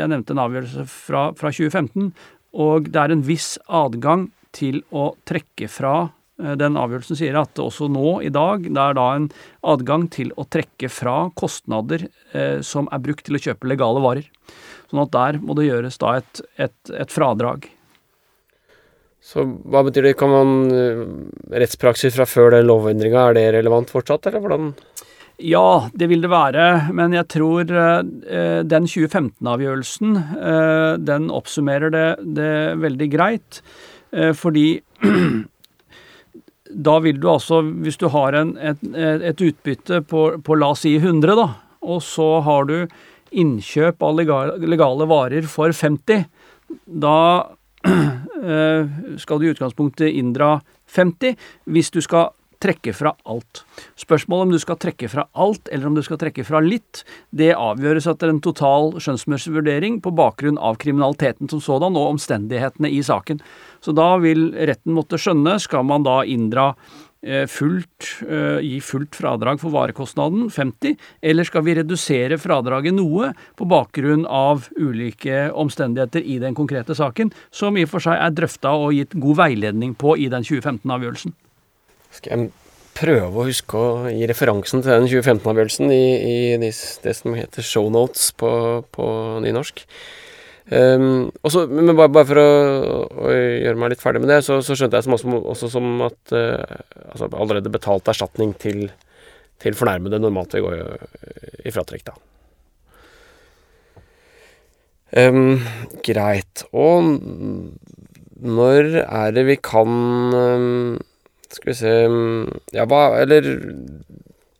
jeg nevnte en avgjørelse fra, fra 2015, og det er en viss adgang til å trekke fra Eh, Den avgjørelsen sier at også nå i dag, det er da en adgang til å trekke fra kostnader eh, som er brukt til å kjøpe legale varer. Sånn at der må det gjøres da et, et, et fradrag. Så hva betyr det? Kan man Rettspraksis fra før den lovendringa, er det relevant fortsatt, eller hvordan? Ja, det vil det være, men jeg tror eh, den 2015-avgjørelsen, eh, den oppsummerer det, det veldig greit. Eh, fordi da vil du altså, hvis du har en, et, et utbytte på, på la oss si 100, da, og så har du innkjøp av legale, legale varer for 50, da eh, skal du i utgangspunktet inndra 50 hvis du skal trekke fra alt. Spørsmålet om du skal trekke fra alt, eller om du skal trekke fra litt, det avgjøres etter en total skjønnsmessig vurdering på bakgrunn av kriminaliteten som sådan og omstendighetene i saken. Så da vil retten måtte skjønne, skal man da inndra eh, fullt, eh, gi fullt fradrag for varekostnaden, 50, eller skal vi redusere fradraget noe på bakgrunn av ulike omstendigheter i den konkrete saken, som i og for seg er drøfta og gitt god veiledning på i den 2015-avgjørelsen. Skal jeg prøve å huske å gi referansen til den 2015-avgjørelsen i, i de, det som heter shownotes på, på nynorsk. Um, også, men bare, bare for å, å gjøre meg litt ferdig med det, så, så skjønte jeg som også, også som at uh, altså allerede betalt erstatning til, til fornærmede normalt vil gå i fratrekk, da. Um, greit. Og når er det vi kan um, Skal vi se um, Ja, hva Eller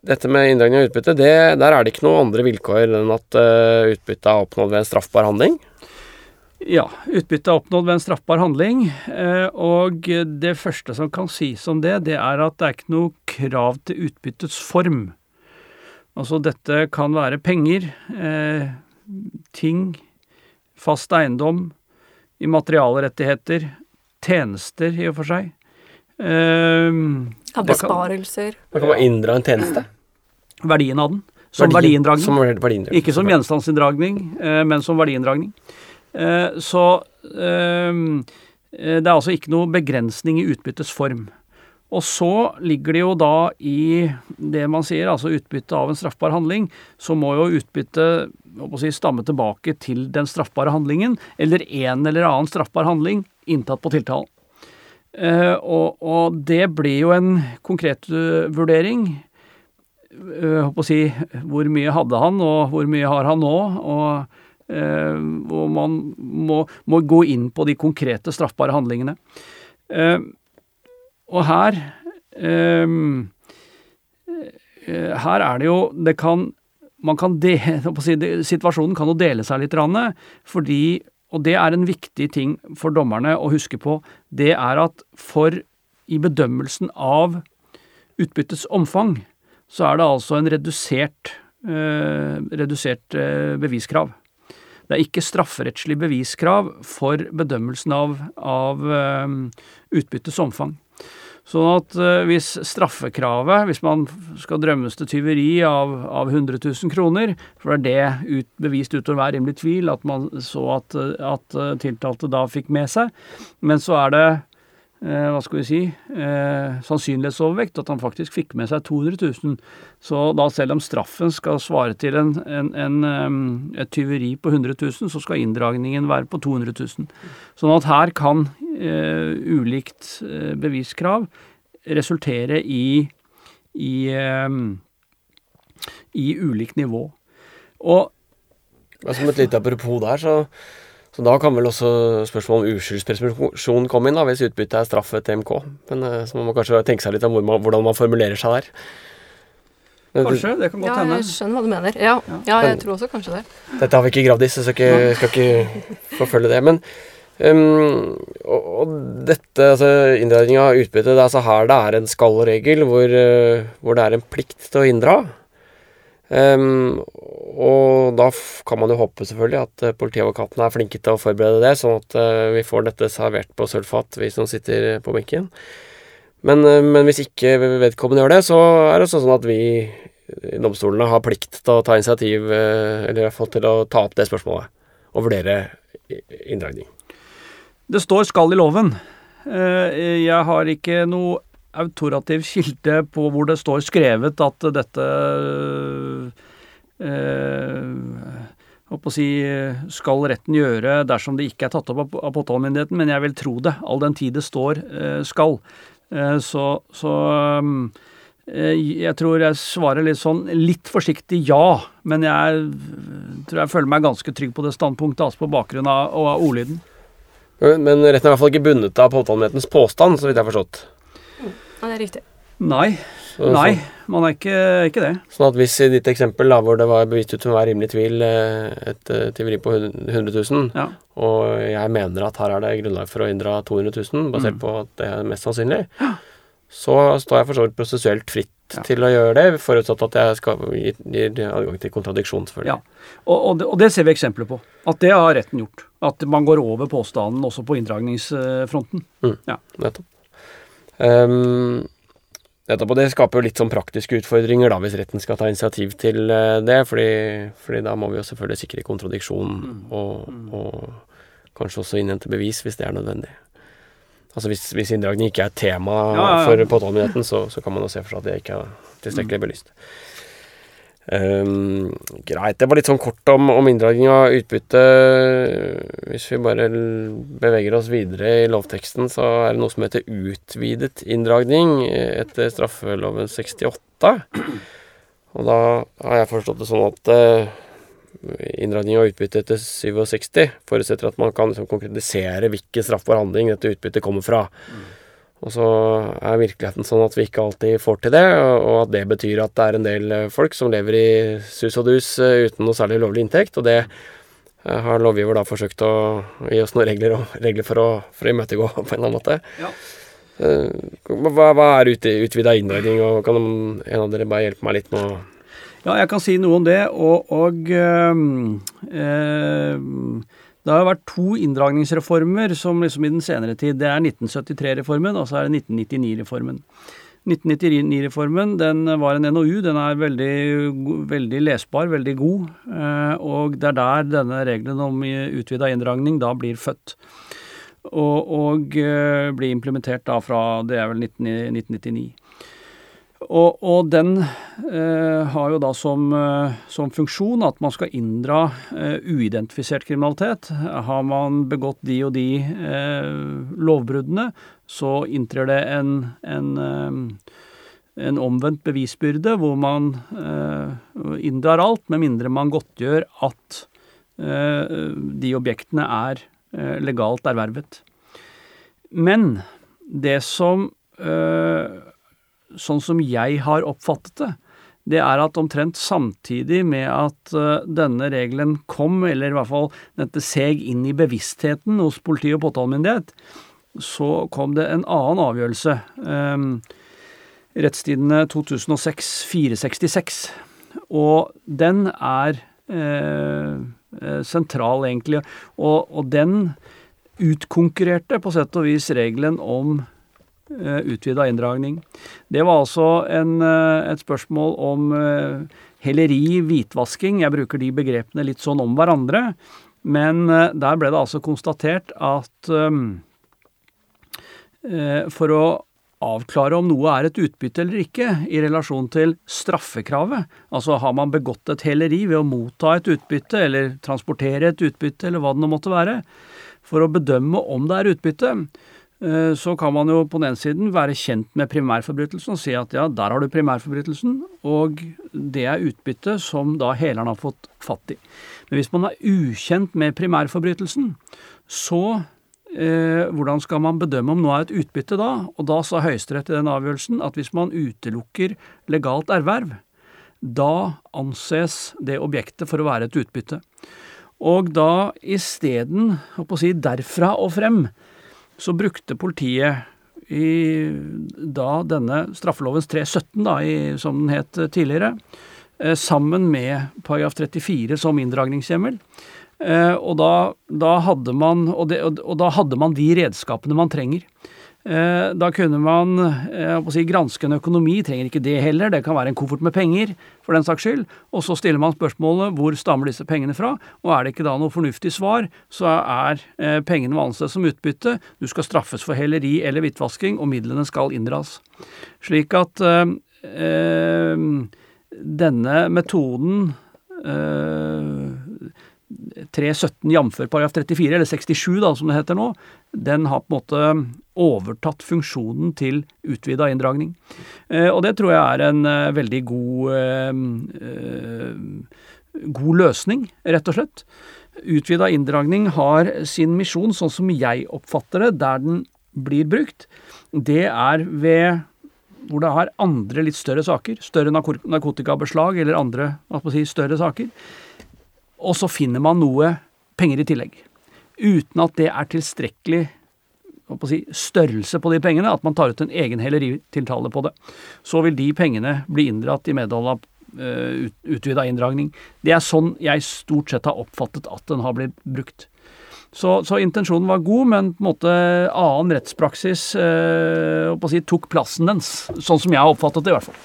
dette med inndragning av utbytte, det, der er det ikke noen andre vilkår enn at uh, utbyttet er oppnådd ved en straffbar handling? Ja, utbytte er oppnådd ved en straffbar handling. Uh, Og det første som kan sies om det, det er at det er ikke noe krav til utbyttets form. Altså dette kan være penger, uh, ting, fast eiendom, immaterialrettigheter, tjenester i og for seg. Ja, Det kan- besparelser. Man kan bare inndra en tjeneste. Verdien av den. Som Verdi- verdiinndragning. Som verdiinndragning. Ikke som gjenstandsinndragning, eh, men som verdiinndragning. Eh, Så eh, det er altså ikke noe begrensning i utbyttets form. Og så ligger det jo da i det man sier, altså utbytte av en straffbar handling, så må jo utbyttet si, stamme tilbake til den straffbare handlingen, eller en eller annen straffbar handling inntatt på tiltalen. Eh, og, og, det blir jo en konkret uh, vurdering. Uh, å si, hvor mye hadde han, og hvor mye har han nå? Og, uh, og man må, må, gå inn på de konkrete straffbare handlingene. Og her Her er det jo Det kan man kan de, Situasjonen kan jo dele seg litt, fordi og det er en viktig ting for dommerne å huske på. Det er at for i bedømmelsen av utbyttets omfang, så er det altså en redusert, eh, redusert eh, beviskrav. Det er ikke strafferettslig beviskrav for bedømmelsen av, av eh, utbyttets omfang. Sånn at uh, hvis straffekravet, hvis man skal drømmes til tyveri av, av 100 000 kroner, for det er det ut, bevist utover hver rimelig tvil at man så at, at uh, tiltalte da fikk med seg, men så er det eh, hva skal vi si, eh, sannsynlighetsovervekt, at han faktisk fikk med seg 200 000. Så da selv om straffen skal svare til en, en, en, um, et tyveri på 100 000, så skal inndragningen være på 200 000. Sånn at her kan eh, ulikt eh, beviskrav resultere i, i, eh, i ulikt nivå. Og Som et lite apropos der, så så da kan vel også spørsmålet om uskyldspresumpsjon komme inn, da, hvis utbyttet er straff etter MK. Men uh, så må man kanskje tenke seg litt om hvor man, hvordan man formulerer seg der. Kanskje, det kan godt hende. Ja, jeg skjønner hva du mener. Ja, ja jeg tror også kanskje det. Dette har vi ikke gravd i, så jeg skal ikke, skal ikke forfølge det. Men um, og, og, dette, altså inndragning av utbytte, det er altså her det er en skal-regel, hvor, uh, hvor, det er en plikt til å inndra. Um, og da kan man jo håpe selvfølgelig at uh, politiadvokatene er flinke til å forberede det, sånn at uh, vi får dette servert på sølvfat, vi som sitter på benken. Men, uh, men, hvis ikke vedkommende gjør det, så er det sånn at vi i domstolene har plikt til å ta initiativ, eller i til å ta opp det spørsmålet, og vurdere inndragning. Det står 'skal' i loven. Jeg har ikke noe autorativ kilde på hvor det står skrevet at dette eh, å si, skal retten gjøre dersom det ikke er tatt opp av påtalemyndigheten, men jeg vil tro det, all den tid det står eh, skal. Eh, så, så eh, jeg tror jeg svarer litt sånn litt forsiktig ja, men jeg tror jeg føler meg ganske trygg på det standpunktet, altså på bakgrunn av, av ordlyden. Men retten er i hvert fall ikke bundet av påtalemyndighetens påstand, så vidt jeg har forstått? Ja, det er riktig. Nei. Så, Nei, man er ikke, ikke, det. Sånn at hvis i ditt eksempel da, hvor det var bevist ut som hver rimelig tvil eh, et eh, tyveri på 100 000, ja. og jeg mener at her er det grunnlag for å inndra 200 000, basert mm. på at det er mest sannsynlig, ja. så står jeg for så vidt prosessuelt fritt ja. til å gjøre det, forutsatt at jeg skal gi, adgang til kontradiksjon, selvfølgelig. Ja. Og, og, det, og, det, ser vi eksempler på. At det har retten gjort. At man går over påstanden også på inndragningsfronten. Mm. Ja. Nettopp. Um, nettopp, og det skaper jo litt sånn praktiske utfordringer da, hvis retten skal ta initiativ til uh, det. Fordi, fordi, da må vi jo selvfølgelig sikre kontradiksjon mm. og, mm. og, kanskje også innhente bevis hvis det er nødvendig. Altså Hvis, hvis inndragning ikke er tema ja, ja, ja. for påtalemyndigheten, så, så, kan man jo se for seg at det ikke er tilstrekkelig belyst. Um, greit. Det var litt sånn kort om, om inndragning av utbytte. Hvis vi bare beveger oss videre i lovteksten, så er det noe som heter utvidet inndragning etter straffeloven 68. Og da har jeg forstått det sånn at uh, inndragning av utbytte etter 67 forutsetter at man kan liksom, konkretisere hvilken straffbar handling dette utbyttet kommer fra. Mm. Og så er virkeligheten sånn at vi ikke alltid får til det, og at det betyr at det er en del eh, folk som lever i sus og dus eh, uten noe særlig lovlig inntekt, og det eh, har lovgiver da forsøkt å gi oss noen regler, regler for, å, for å imøtegå på en eller annen måte. Ja. Hva, hva, er ut, utvida inndragning, og kan en av dere bare hjelpe meg litt med å Ja, jeg kan si noe om det, og, og øh, øh, det har vært to inndragningsreformer som liksom i den senere tid. Det er 1973-reformen, og så er det 1999-reformen. 1999-reformen den var en NOU. Den er veldig, veldig, lesbar, veldig god. Eh, og det er der denne regelen om utvida inndragning da blir født. og, og eh, blir implementert da fra det er vel 19, 1999. Og, og den eh, har jo da som, eh, som, funksjon at man skal inndra eh, uidentifisert kriminalitet. Har man begått de og de eh, lovbruddene, så inntrer det en, en, eh, en, omvendt bevisbyrde hvor man eh, inndrar alt, med mindre man godtgjør at de objektene er legalt ervervet. Men det som sånn som jeg har oppfattet det, det er at omtrent samtidig med at uh, denne regelen kom, eller i hvert fall dette seg inn i bevisstheten hos politi og påtalemyndighet, så kom det en annen avgjørelse. Um, Rettstidene 2006-466. Og den er eh, sentral, egentlig. Og, og den utkonkurrerte på sett og vis regelen om Eh, utvida inndragning. Det var altså eh, et spørsmål om heleri, helleri, hvitvasking. Jeg bruker de begrepene litt sånn om hverandre. Men der ble det altså konstatert at for å avklare om noe er et utbytte eller ikke i relasjon til straffekravet, altså har man begått et heleri ved å motta et utbytte eller transportere et utbytte eller hva det nå måtte være, for å bedømme om det er utbytte, Eh, så kan man jo på den siden være kjent med primærforbrytelsen og si at ja, der har du primærforbrytelsen, og det er utbytte som da heleren har fått fatt i. Men hvis man er ukjent med primærforbrytelsen, så eh, hvordan skal man bedømme om noe er et utbytte da? Og da sa Høyesterett i den avgjørelsen at hvis man utelukker legalt erverv, da anses det objektet for å være et utbytte. Og da isteden, å si, derfra og frem, så brukte politiet i da denne straffelovens 317, da, i, som den het tidligere, eh, sammen med paragraf 34 som inndragningshjemmel. Eh, og, da, da hadde man, og, det, og da hadde man de redskapene man trenger. Eh, da kunne man eh, si, granske en økonomi, trenger ikke det heller, det kan være en koffert med penger, for den saks skyld. Og så stiller man spørsmålet hvor stammer disse pengene fra, og er det ikke da noe fornuftig svar, så er eh, pengene å anse som utbytte, du skal straffes for heleri eller hvitvasking, og midlene skal inndras. Slik at øh, denne metoden øh, 317 jf. paragraf 34, eller 67 da, som det heter nå, den har på en måte overtatt funksjonen til utvida inndragning. Eh, og det tror jeg er en eh, veldig god, eh, god løsning, rett og slett. Utvida inndragning har sin misjon, sånn som jeg oppfatter det, der den blir brukt. Det er ved hvor det har andre litt større saker, større narkotikabeslag eller andre si, større saker og så finner man noe penger i tillegg. Uten at det er tilstrekkelig si, størrelse på de pengene, at man tar ut en egen helleritiltale på det. Så vil de pengene bli inndratt i medhold av uh, utvida inndragning. Det er sånn jeg stort sett har oppfattet at den har blitt brukt. Så, så intensjonen var god, men på en måte annen rettspraksis uh, si, tok plassen dens. Sånn som jeg har oppfattet det, i hvert fall.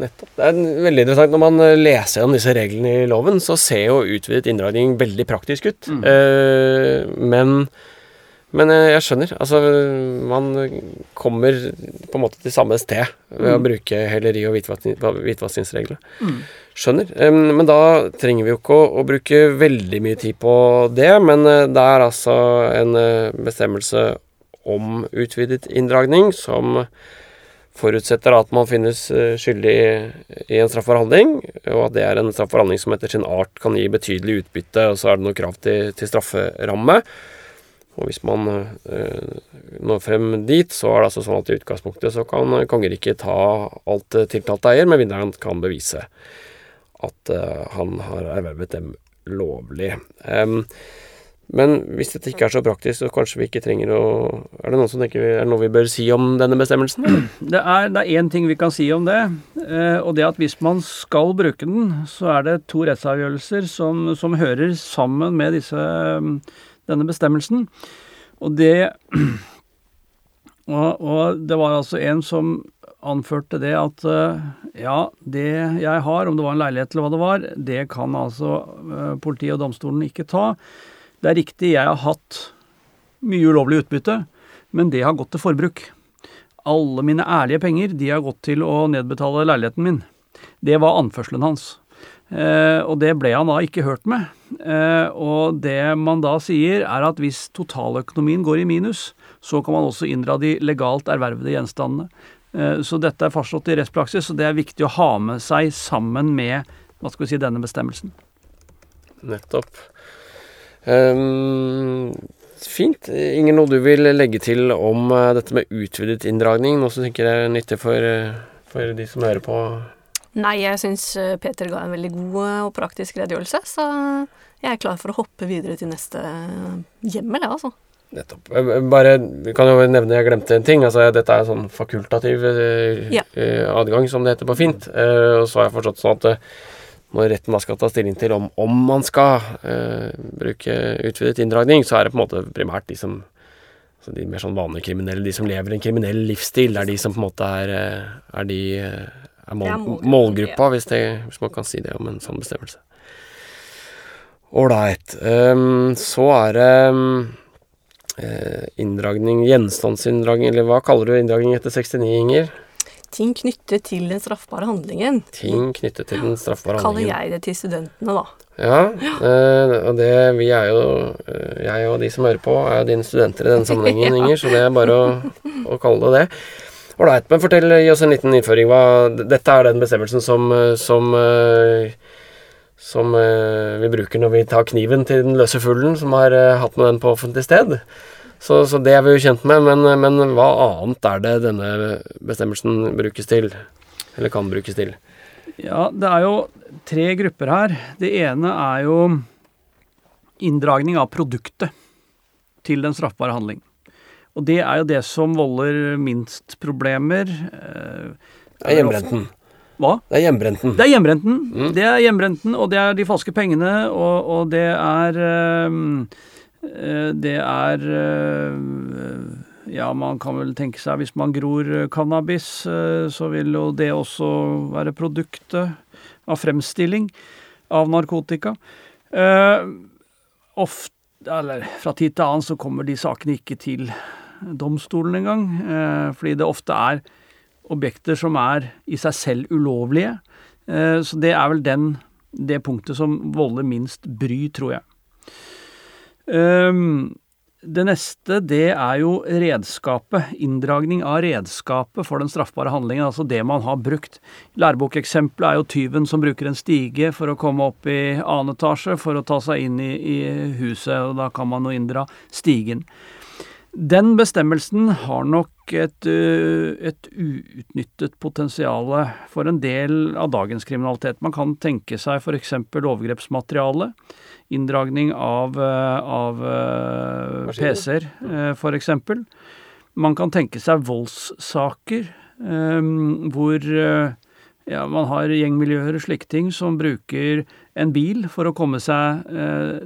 Nettopp. Det er veldig interessant. Når man eh, leser gjennom disse reglene i loven, så ser jo utvidet inndragning veldig praktisk ut. Mm. Eh, men, men eh, jeg skjønner. Altså, man kommer på en måte til samme sted ved mm. å bruke heleri og hvitvaskingsreglene. Mm. Skjønner. Eh, men da trenger vi jo ikke å, å, bruke veldig mye tid på det. Men eh, det er altså en bestemmelse om utvidet inndragning som forutsetter at man finnes eh, skyldig i en straffforhandling, og at det er en straffforhandling som etter sin art kan gi betydelig utbytte, og så er det noe krav til, til strafferamme. Og hvis man øh, når frem dit, så er det altså sånn at i utgangspunktet så kan kongeriket ta alt tiltalte eier, med mindre han kan bevise at øh, han har ervervet dem lovlig. Um, men hvis dette ikke er så praktisk, så kanskje vi ikke trenger å Er det noen som tenker er det noe vi bør si om denne bestemmelsen? Det er, det er én ting vi kan si om det. Eh, og det at hvis man skal bruke den, så er det to rettsavgjørelser som, som hører sammen med disse, denne bestemmelsen. Og det og, og det var altså en som anførte det at eh, ja, det jeg har, om det var en leilighet eller hva det var, det kan altså eh, politiet og domstolen ikke ta. Det er riktig, jeg har hatt mye ulovlig utbytte, men det har gått til forbruk. Alle mine ærlige penger de har gått til å nedbetale leiligheten min. Det var anførselen hans. Eh, og det ble han da ikke hørt med. Eh, og det man da sier, er at hvis totaløkonomien går i minus, så kan man også inndra de legalt ervervede gjenstandene. Eh, så dette er fastslått i rettspraksis, og det er viktig å ha med seg sammen med hva skal vi si, denne bestemmelsen. Nettopp. Um, fint. Ingen noe du vil legge til om uh, dette med utvidet inndragning? Noe som tenker er nyttig for, uh, for de som hører på? Nei, jeg syns Peter ga en veldig god og praktisk redegjørelse, så jeg er klar for å hoppe videre til neste hjemmel, jeg, altså. Nettopp. Bare, vi kan jo nevne, jeg glemte en ting. altså Dette er sånn fakultativ ja. adgang, som det heter på fint. og så har jeg forstått sånn at når retten da skal ta stilling til om, om man skal eh, bruke utvidet inndragning, så er det på en måte primært de som altså De mer sånn vanlige kriminelle, de som lever en kriminell livsstil, det er de som på en måte er, eh, er de eh, er mål, målgruppa, hvis, det, hvis, man kan si det om en sånn bestemmelse. Ålreit. Um, så er det um, inndragning, gjenstandsinndragning, eller hva kaller du inndragning etter 69, Inger? Ting knyttet til den straffbare handlingen. Ting knyttet til den straffbare handlingen. Kaller jeg det til studentene, da. Ja, øh, og det vi er jo øh, Jeg og de som hører på, er jo dine studenter i denne sammenhengen. Inger, så det er bare å, å kalle det det. Ålreit, men fortell, gi oss en liten innføring. Hva, dette er den bestemmelsen som, som som vi bruker når vi tar kniven til den løse fuglen som har hatt med den på offentlig sted. Så, så, det er vi jo kjent med, men, men, hva annet er det denne bestemmelsen brukes til? Eller kan brukes til? Ja, det er jo tre grupper her. Det ene er jo inndragning av produktet til den straffbare handling. Og det er jo det som volder minst problemer. Eh, det er hjemmebrenten. Hva? Det er hjemmebrenten. Det er hjemmebrenten, mm. det er hjemmebrenten, og det er de falske pengene, og, og det er um, det er eh, Ja, man kan vel tenke seg hvis man gror eh, cannabis, så vil jo det også være produktet av fremstilling av narkotika. Ofte, eller fra tid til annen så kommer de sakene ikke til domstolen engang, fordi det ofte er objekter som er i seg selv ulovlige. Så det er vel den, det punktet som volder minst bry, tror jeg. Um, det neste, det er jo redskapet. Inndragning av redskapet for den straffbare handlingen, altså det man har brukt. Lærebokeksempelet er jo tyven som bruker en stige for å komme opp i annen etasje for å ta seg inn i, i huset, og da kan man jo inndra stigen. Den bestemmelsen har nok et, et uutnyttet potensial for en del av dagens kriminalitet. Man kan tenke seg f.eks. overgrepsmateriale inndragning av, eh, av eh, PC-er, eh, f.eks. Man kan tenke seg voldssaker hvor ja, man har gjengmiljøer og slike ting som bruker en bil for å komme seg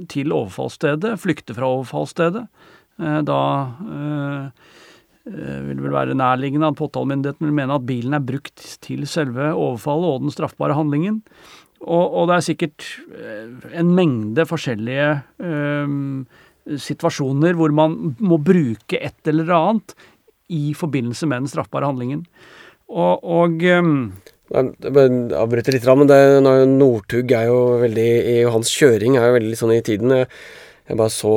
til overfallsstedet, flykte fra overfallsstedet. da vil det vel være nærliggende at påtalemyndigheten vil mene at bilen er brukt til selve overfallet og den straffbare handlingen. Og, og, det er sikkert eh, en mengde forskjellige um, situasjoner hvor man må bruke et eller annet i forbindelse med den straffbare handlingen. Og, og um, jeg avbryter litt, men det, Northug er jo veldig i Hans kjøring er jo veldig sånn i tiden. Jeg bare så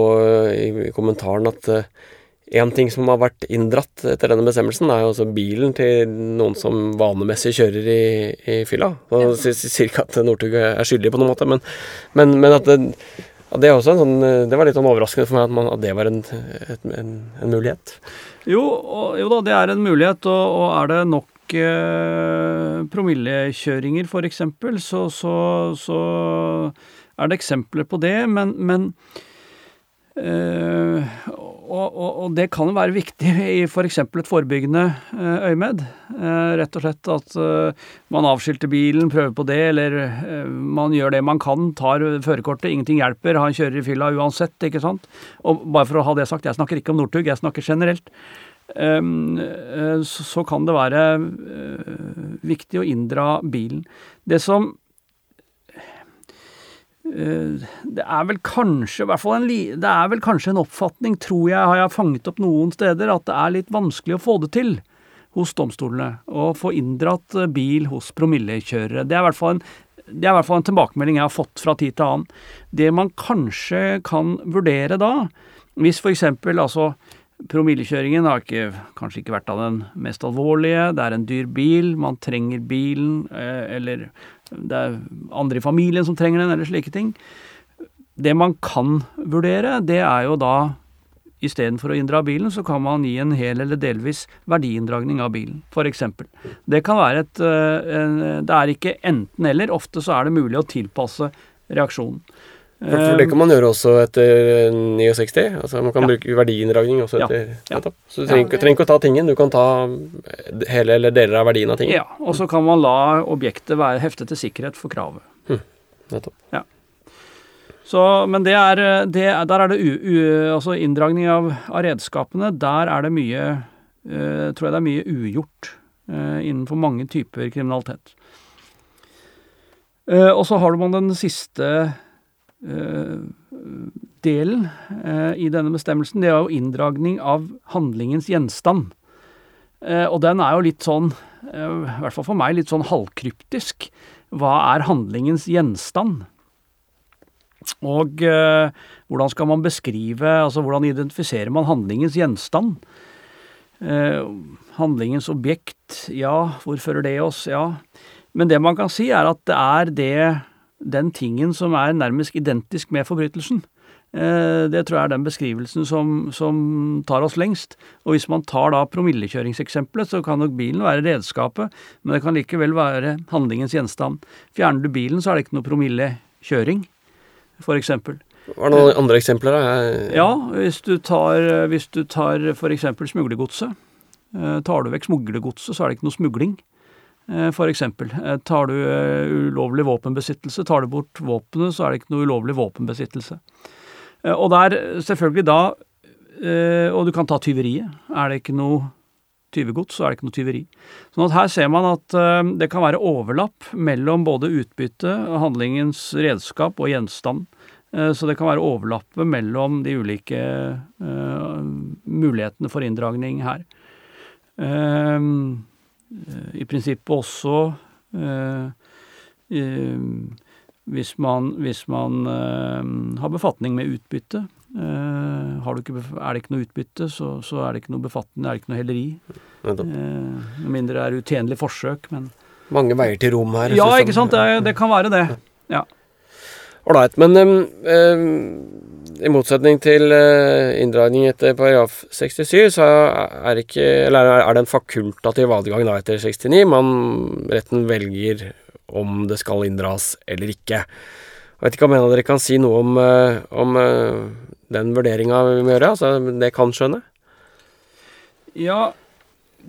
i kommentaren at en ting som har vært inndratt etter denne bestemmelsen, er jo også bilen til noen som vanemessig kjører i, i fylla. Og sier ikke at Northug er skyldig på noen måte, men, men, men at, det, at det, sånn, det, var litt sånn overraskende for meg at, man, at det var en, et, en, en mulighet. Jo, og, jo, da, det er en mulighet, og, og er det nok eh, promillekjøringer f.eks., så, så, så er det eksempler på det, men, men Uh, og, og, det kan jo være viktig i f.eks. For et forebyggende uh, øyemed. Uh, rett og slett at man avskilter bilen, prøver på det, eller man gjør det man kan, tar førerkortet. Ingenting hjelper, han kjører i fylla uansett, ikke sant. Og bare for å ha det sagt, jeg snakker ikke om Northug, jeg snakker generelt. Så, kan det være viktig å inndra bilen. Det som det er vel kanskje, hvert fall en, det er vel kanskje en oppfatning, tror jeg, har jeg fanget opp noen steder, at det er litt vanskelig å få det til hos domstolene. Å få inndratt bil hos promillekjørere. Det er i hvert fall en det er i hvert fall en tilbakemelding jeg har fått fra tid til annen. Det man kanskje kan vurdere da, hvis f.eks. altså promillekjøringen har ikke, kanskje ikke vært av den mest alvorlige, det er en dyr bil, man trenger bilen, eller det er andre i familien som trenger den, eller slike ting. Det man kan vurdere, det er jo da istedenfor å inndra bilen, så kan man gi en hel eller delvis verdiinndragning av bilen, f.eks. Det kan være et Det er ikke enten-eller. Ofte så er det mulig å tilpasse reaksjonen. For det kan man gjøre også etter 69. Altså Man kan ja. bruke verdiinndragning også etter ja. Ja. Så du trenger, trenger, ikke å ta tingen, du kan ta hele eller deler av verdien av tingen. Ja, og så kan man la objektet være heftet til sikkerhet for kravet. Hm. Nettopp. Ja. Så, men det er, det, der er det u, u, altså inndragning av, av, redskapene. Der er det mye uh, Tror jeg det er mye ugjort uh, innenfor mange typer kriminalitet. Uh, og så har man den siste delen i denne bestemmelsen. Det er jo inndragning av handlingens gjenstand. og den er jo litt sånn, i hvert fall for meg, litt sånn halvkryptisk. Hva er handlingens gjenstand? Og eh, hvordan skal man beskrive, altså hvordan identifiserer man handlingens gjenstand? Eh, handlingens objekt, ja, hvor fører det oss, ja. Men det man kan si er at det er det, den tingen som er nærmest identisk med forbrytelsen. Eh, det tror jeg er den beskrivelsen som, som, tar oss lengst. Og hvis man tar da promillekjøringseksempelet, så kan nok bilen være redskapet, men det kan likevel være handlingens gjenstand. Fjerner du bilen, så er det ikke noe promillekjøring f.eks. Var det noen andre eksempler? da? Ja, hvis du tar, hvis du tar f.eks. smuglergodset. Eh, tar du vekk smuglergodset, så er det ikke noe smugling. Eh, f.eks. Eh, tar du ulovlig våpenbesittelse, tar du bort våpenet, så er det ikke noe ulovlig våpenbesittelse. Og der selvfølgelig da Og du kan ta tyveriet. Er det ikke noe tyvegods, så er det ikke noe tyveri. Sånn at her ser man at det kan være overlapp mellom både utbytte, handlingens redskap og gjenstand. Eh, så det kan være overlappe mellom de ulike mulighetene for inndragning her. Uh, I prinsippet også uh, hvis man, hvis man har befatning med utbytte. Ikke, er det ikke noe utbytte, så, så, er det ikke noe befatning, er det ikke noe helleri. Med mindre det er utjenlig forsøk, men Mange veier til rom her. Ja, ikke sant. Det, det kan være det. Ja. Ålreit. Men um, um, i motsetning til uh, inndragning etter paragraf 67, så er, ikke, er det en fakultativ adgang da etter 69. Man, retten velger om det skal inndras eller ikke. Jeg vet ikke om en av dere kan si noe om, uh, om uh, den vurderinga vi må gjøre, altså det kan skjønne? Ja,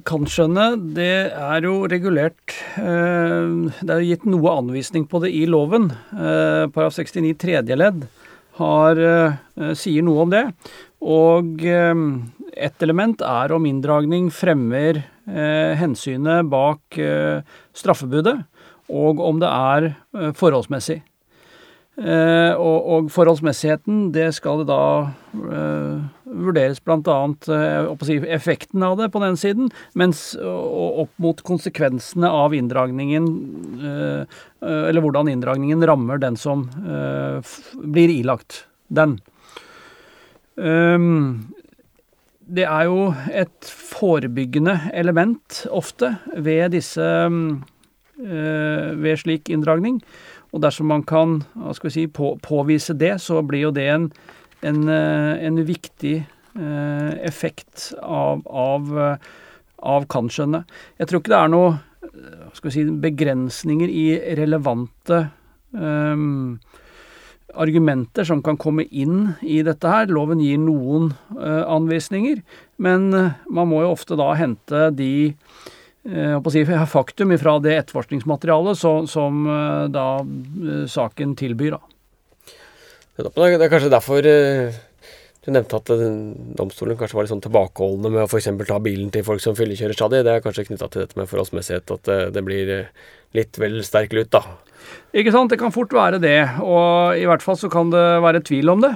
kan skjønne. det er jo regulert eh, Det er jo gitt noe anvisning på det i loven. Eh, paragraf 69 tredje ledd har, eh, sier noe om det. Og ett element er om inndragning fremmer hensynet bak straffebudet, og om det er forholdsmessig. Eh, og, og, forholdsmessigheten, det skal det da eh, vurderes bl.a. Eh, si, effekten av det på den siden, mens og, opp mot konsekvensene av inndragningen eh, eh Eller hvordan inndragningen rammer den som eh, blir ilagt den. Um, det er jo et forebyggende element ofte ved disse ved slik inndragning. Og dersom man kan hva skal vi si, på, påvise det, så blir jo det en, en, eh, en viktig eh, effekt av, av, av kan-skjønnet. Jeg tror ikke det er noe skal vi si, begrensninger i relevante um, argumenter som kan komme inn i dette her. Loven gir noen uh, anvisninger, men man må jo ofte da hente de Eh, si, faktum fra det etterforskningsmaterialet som, som eh, da eh, saken tilbyr. Da. Det er kanskje derfor Du nevnte at eh, domstolen kanskje var litt sånn tilbakeholdne med å f.eks. ta bilen til folk som fyllekjører stadig. Det er kanskje knytta til dette med forholdsmessighet, at det blir litt vel sterk lut, da. Ikke sant, det kan fort være det. Og i hvert fall så kan det være tvil om det.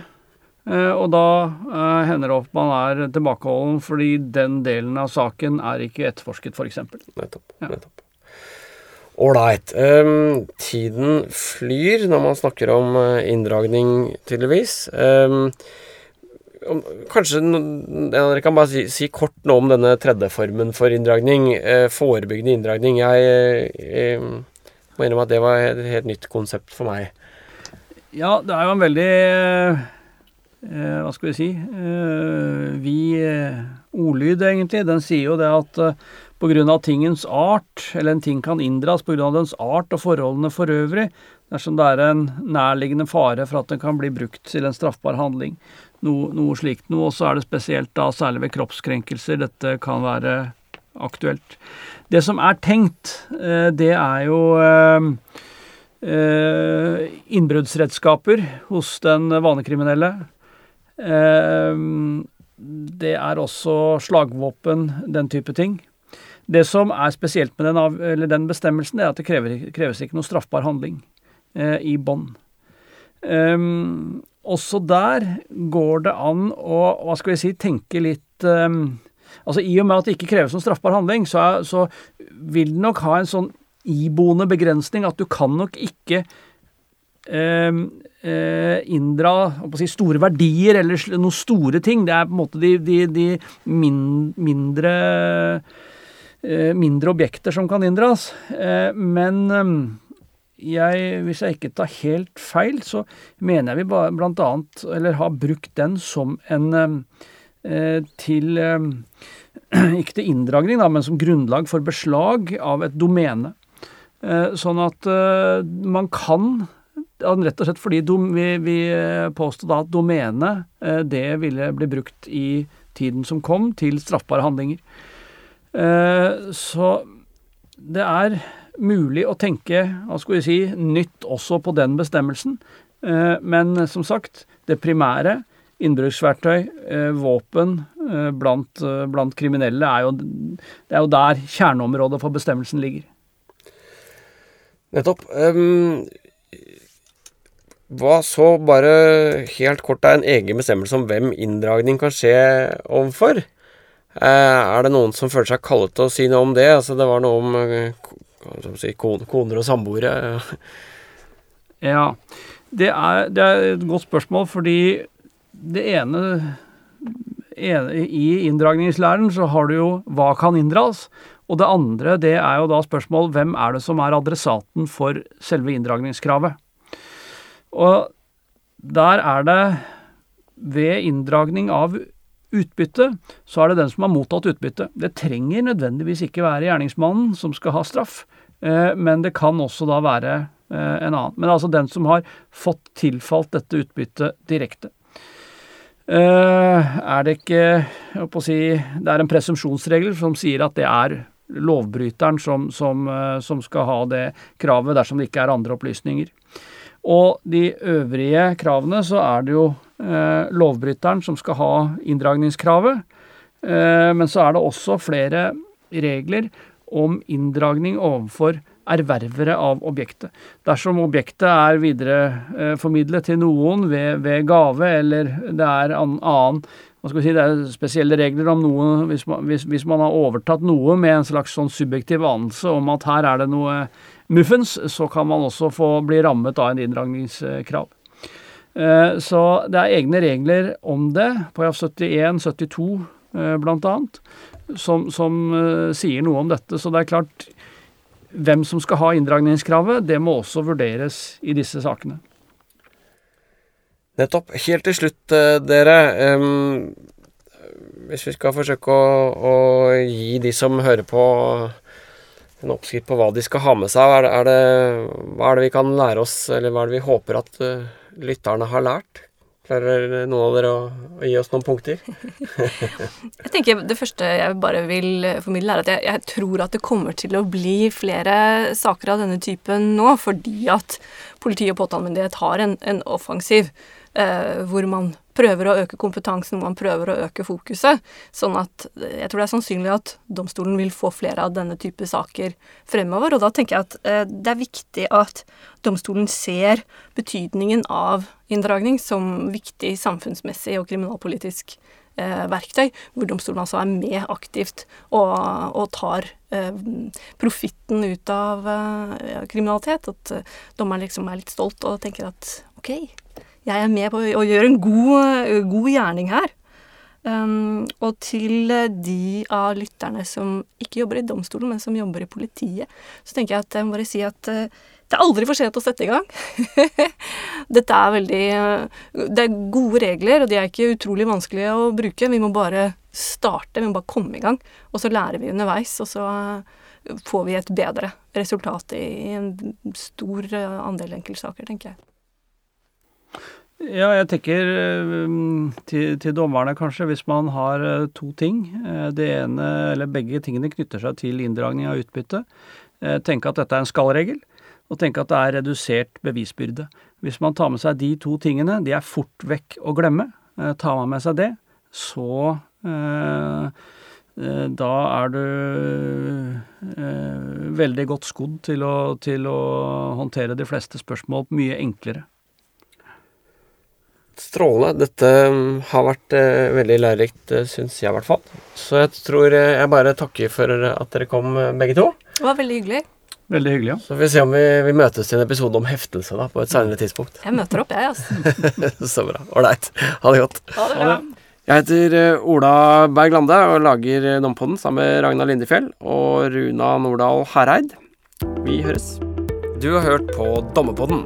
Og da eh, hender det at man er tilbakeholden fordi den delen av saken er ikke etterforsket, f.eks. Nettopp. Ja. nettopp. Ålreit. Um, tiden flyr når man snakker om uh, inndragning, tydeligvis. Um, kanskje dere kan bare si, si, kort noe om denne tredje formen for inndragning. Uh, forebyggende inndragning. Jeg, jeg må innrømme at det var et helt nytt konsept for meg. Ja, det er jo en veldig Hva skal vi si Vi ordlyd, egentlig. Den sier jo det at pga. tingens art, eller en ting kan inndras pga. dens art og forholdene for øvrig, dersom det er en nærliggende fare for at den kan bli brukt til en straffbar handling. Noe, noe slikt noe. Og så er det spesielt da, særlig ved kroppskrenkelser, dette kan være aktuelt. Det som er tenkt, eh, det er jo eh, eh, innbruddsredskaper hos den vanekriminelle. Det er også slagvåpen, den type ting. Det som er spesielt med den, av, den bestemmelsen, er at det krever, kreves ikke noe straffbar handling eh, i bånd. Um, også der går det an å hva skal vi si, tenke litt um, altså I og med at det ikke kreves noen straffbar handling, så, er, så vil det nok ha en sånn iboende begrensning at du kan nok ikke um, inndra si, store verdier eller noen store ting. Det er på en måte de, de, de min, mindre Eh, mindre objekter som kan inndras. Eh, men eh, jeg, hvis jeg ikke tar helt feil, så mener jeg vi blant annet, eller har brukt den som en til Ikke til inndragning, men som grunnlag for beslag av et domene. Sånn at man kan Rett og slett fordi vi, vi påstod da at domenet det ville bli brukt i tiden som kom, til straffbare handlinger. Eh, så det er mulig å tenke hva skal vi si, nytt også på den bestemmelsen. Eh, men som sagt, det primære, innbruksverktøy, eh, våpen blant, blant kriminelle, er jo, det er jo der kjerneområdet for bestemmelsen ligger. Nettopp. Um, hva så bare helt kort er en egen bestemmelse om hvem inndragning kan skje overfor? Eh, er det noen som føler seg kallet til å si noe om det? Altså, det var noe om eh, si, koner og samboere. ja. Det er, det er, et godt spørsmål, fordi det ene, ene I inndragningslæren så har du jo hva kan inndras? Og det andre det er jo da spørsmål hvem er det som er adressaten for selve inndragningskravet? Og der er det ved inndragning av utbytte, så er det den som har mottatt utbytte. Det trenger nødvendigvis ikke være gjerningsmannen som skal ha straff, eh, men det kan også da være eh, en annen. Men altså den som har fått tilfalt dette utbyttet direkte. Eh, er det ikke jeg å si, Det er en presumpsjonsregel som sier at det er lovbryteren som, som, som skal ha det kravet dersom det ikke er andre opplysninger. Og de øvrige kravene så er det jo eh, lovbryteren som skal ha inndragningskravet. Eh, men så er det også flere regler om inndragning overfor erververe av objektet. Dersom objektet er videreformidlet til noen ved, ved, gave, eller det er annen hva skal vi si, Det er spesielle regler om noe hvis man, hvis, hvis man har overtatt noe med en slags sånn subjektiv anelse om at her er det noe muffens, så kan man også få bli rammet av en inndragningskrav. Eh, så det er egne regler om det, på 71, 72 blant annet, som, som eh, sier noe om dette. Så det er klart, hvem som skal ha inndragningskravet, det må også vurderes i disse sakene. Nettopp. Helt til slutt, eh, dere. Um, hvis vi skal forsøke å, å, gi de som hører på en oppskrift på hva de skal ha med seg, er det, er det, hva er det vi kan lære oss, eller hva er det vi håper at uh, lytterne har lært? Klarer noen av dere å, å gi oss noen punkter? jeg tenker Det første jeg bare vil formidle, er at jeg, jeg, tror at det kommer til å bli flere saker av denne typen nå, fordi at politi og påtalemyndighet har en, en offensiv hvor man prøver å øke kompetansen, hvor man prøver å øke fokuset. Sånn at eh, jeg tror det er sannsynlig at domstolen vil få flere av denne type saker fremover. Og da tenker jeg at eh, det er viktig at domstolen ser betydningen av inndragning som viktig samfunnsmessig og kriminalpolitisk eh, verktøy, hvor domstolen altså er med aktivt og, og tar eh, profitten ut av eh, kriminalitet. At eh, dommeren liksom er litt stolt og tenker at ok, jeg er med på å gjøre en god, god gjerning her. Um, og til de av lytterne som ikke jobber i domstolen, men som jobber i politiet, så tenker jeg at jeg må bare si at uh, det er aldri for sent å sette i gang. Dette er veldig uh, Det er gode regler, og de er ikke utrolig vanskelige å bruke. Vi må bare starte, vi må bare komme i gang. Og så lærer vi underveis, og så uh, får vi et bedre resultat i, i en stor andel enkeltsaker, tenker jeg. Ja, jeg tenker eh, til, til, dommerne, kanskje, hvis man har eh, to ting. Eh, det ene, eller begge tingene knytter seg til inndragning av utbytte. Tenke at dette er en skallregel, og tenke at det er redusert bevisbyrde. Hvis man tar med seg de to tingene, de er fort vekk å glemme. Tar man med seg det, så da er du veldig godt skodd til å, til å håndtere de fleste spørsmål mye enklere. Strålende. Dette mm, har vært eh, veldig lærerikt, uh, syns jeg i hvert fall. Så jeg tror eh, jeg bare takker for at dere kom, eh, begge to. Det var veldig hyggelig. Veldig hyggelig, ja. Så får vi se om vi, vi møtes til en episode om heftelse da, på et senere tidspunkt. Jeg møter opp, jeg, altså. Så bra. Ålreit. Ha det godt. Ha det bra. Jeg heter Ola Berg Lande og lager Dompodden sammen med Ragna Lindefjell og Runa Nordahl Hereid. Vi høres. Du har hørt på Dommepodden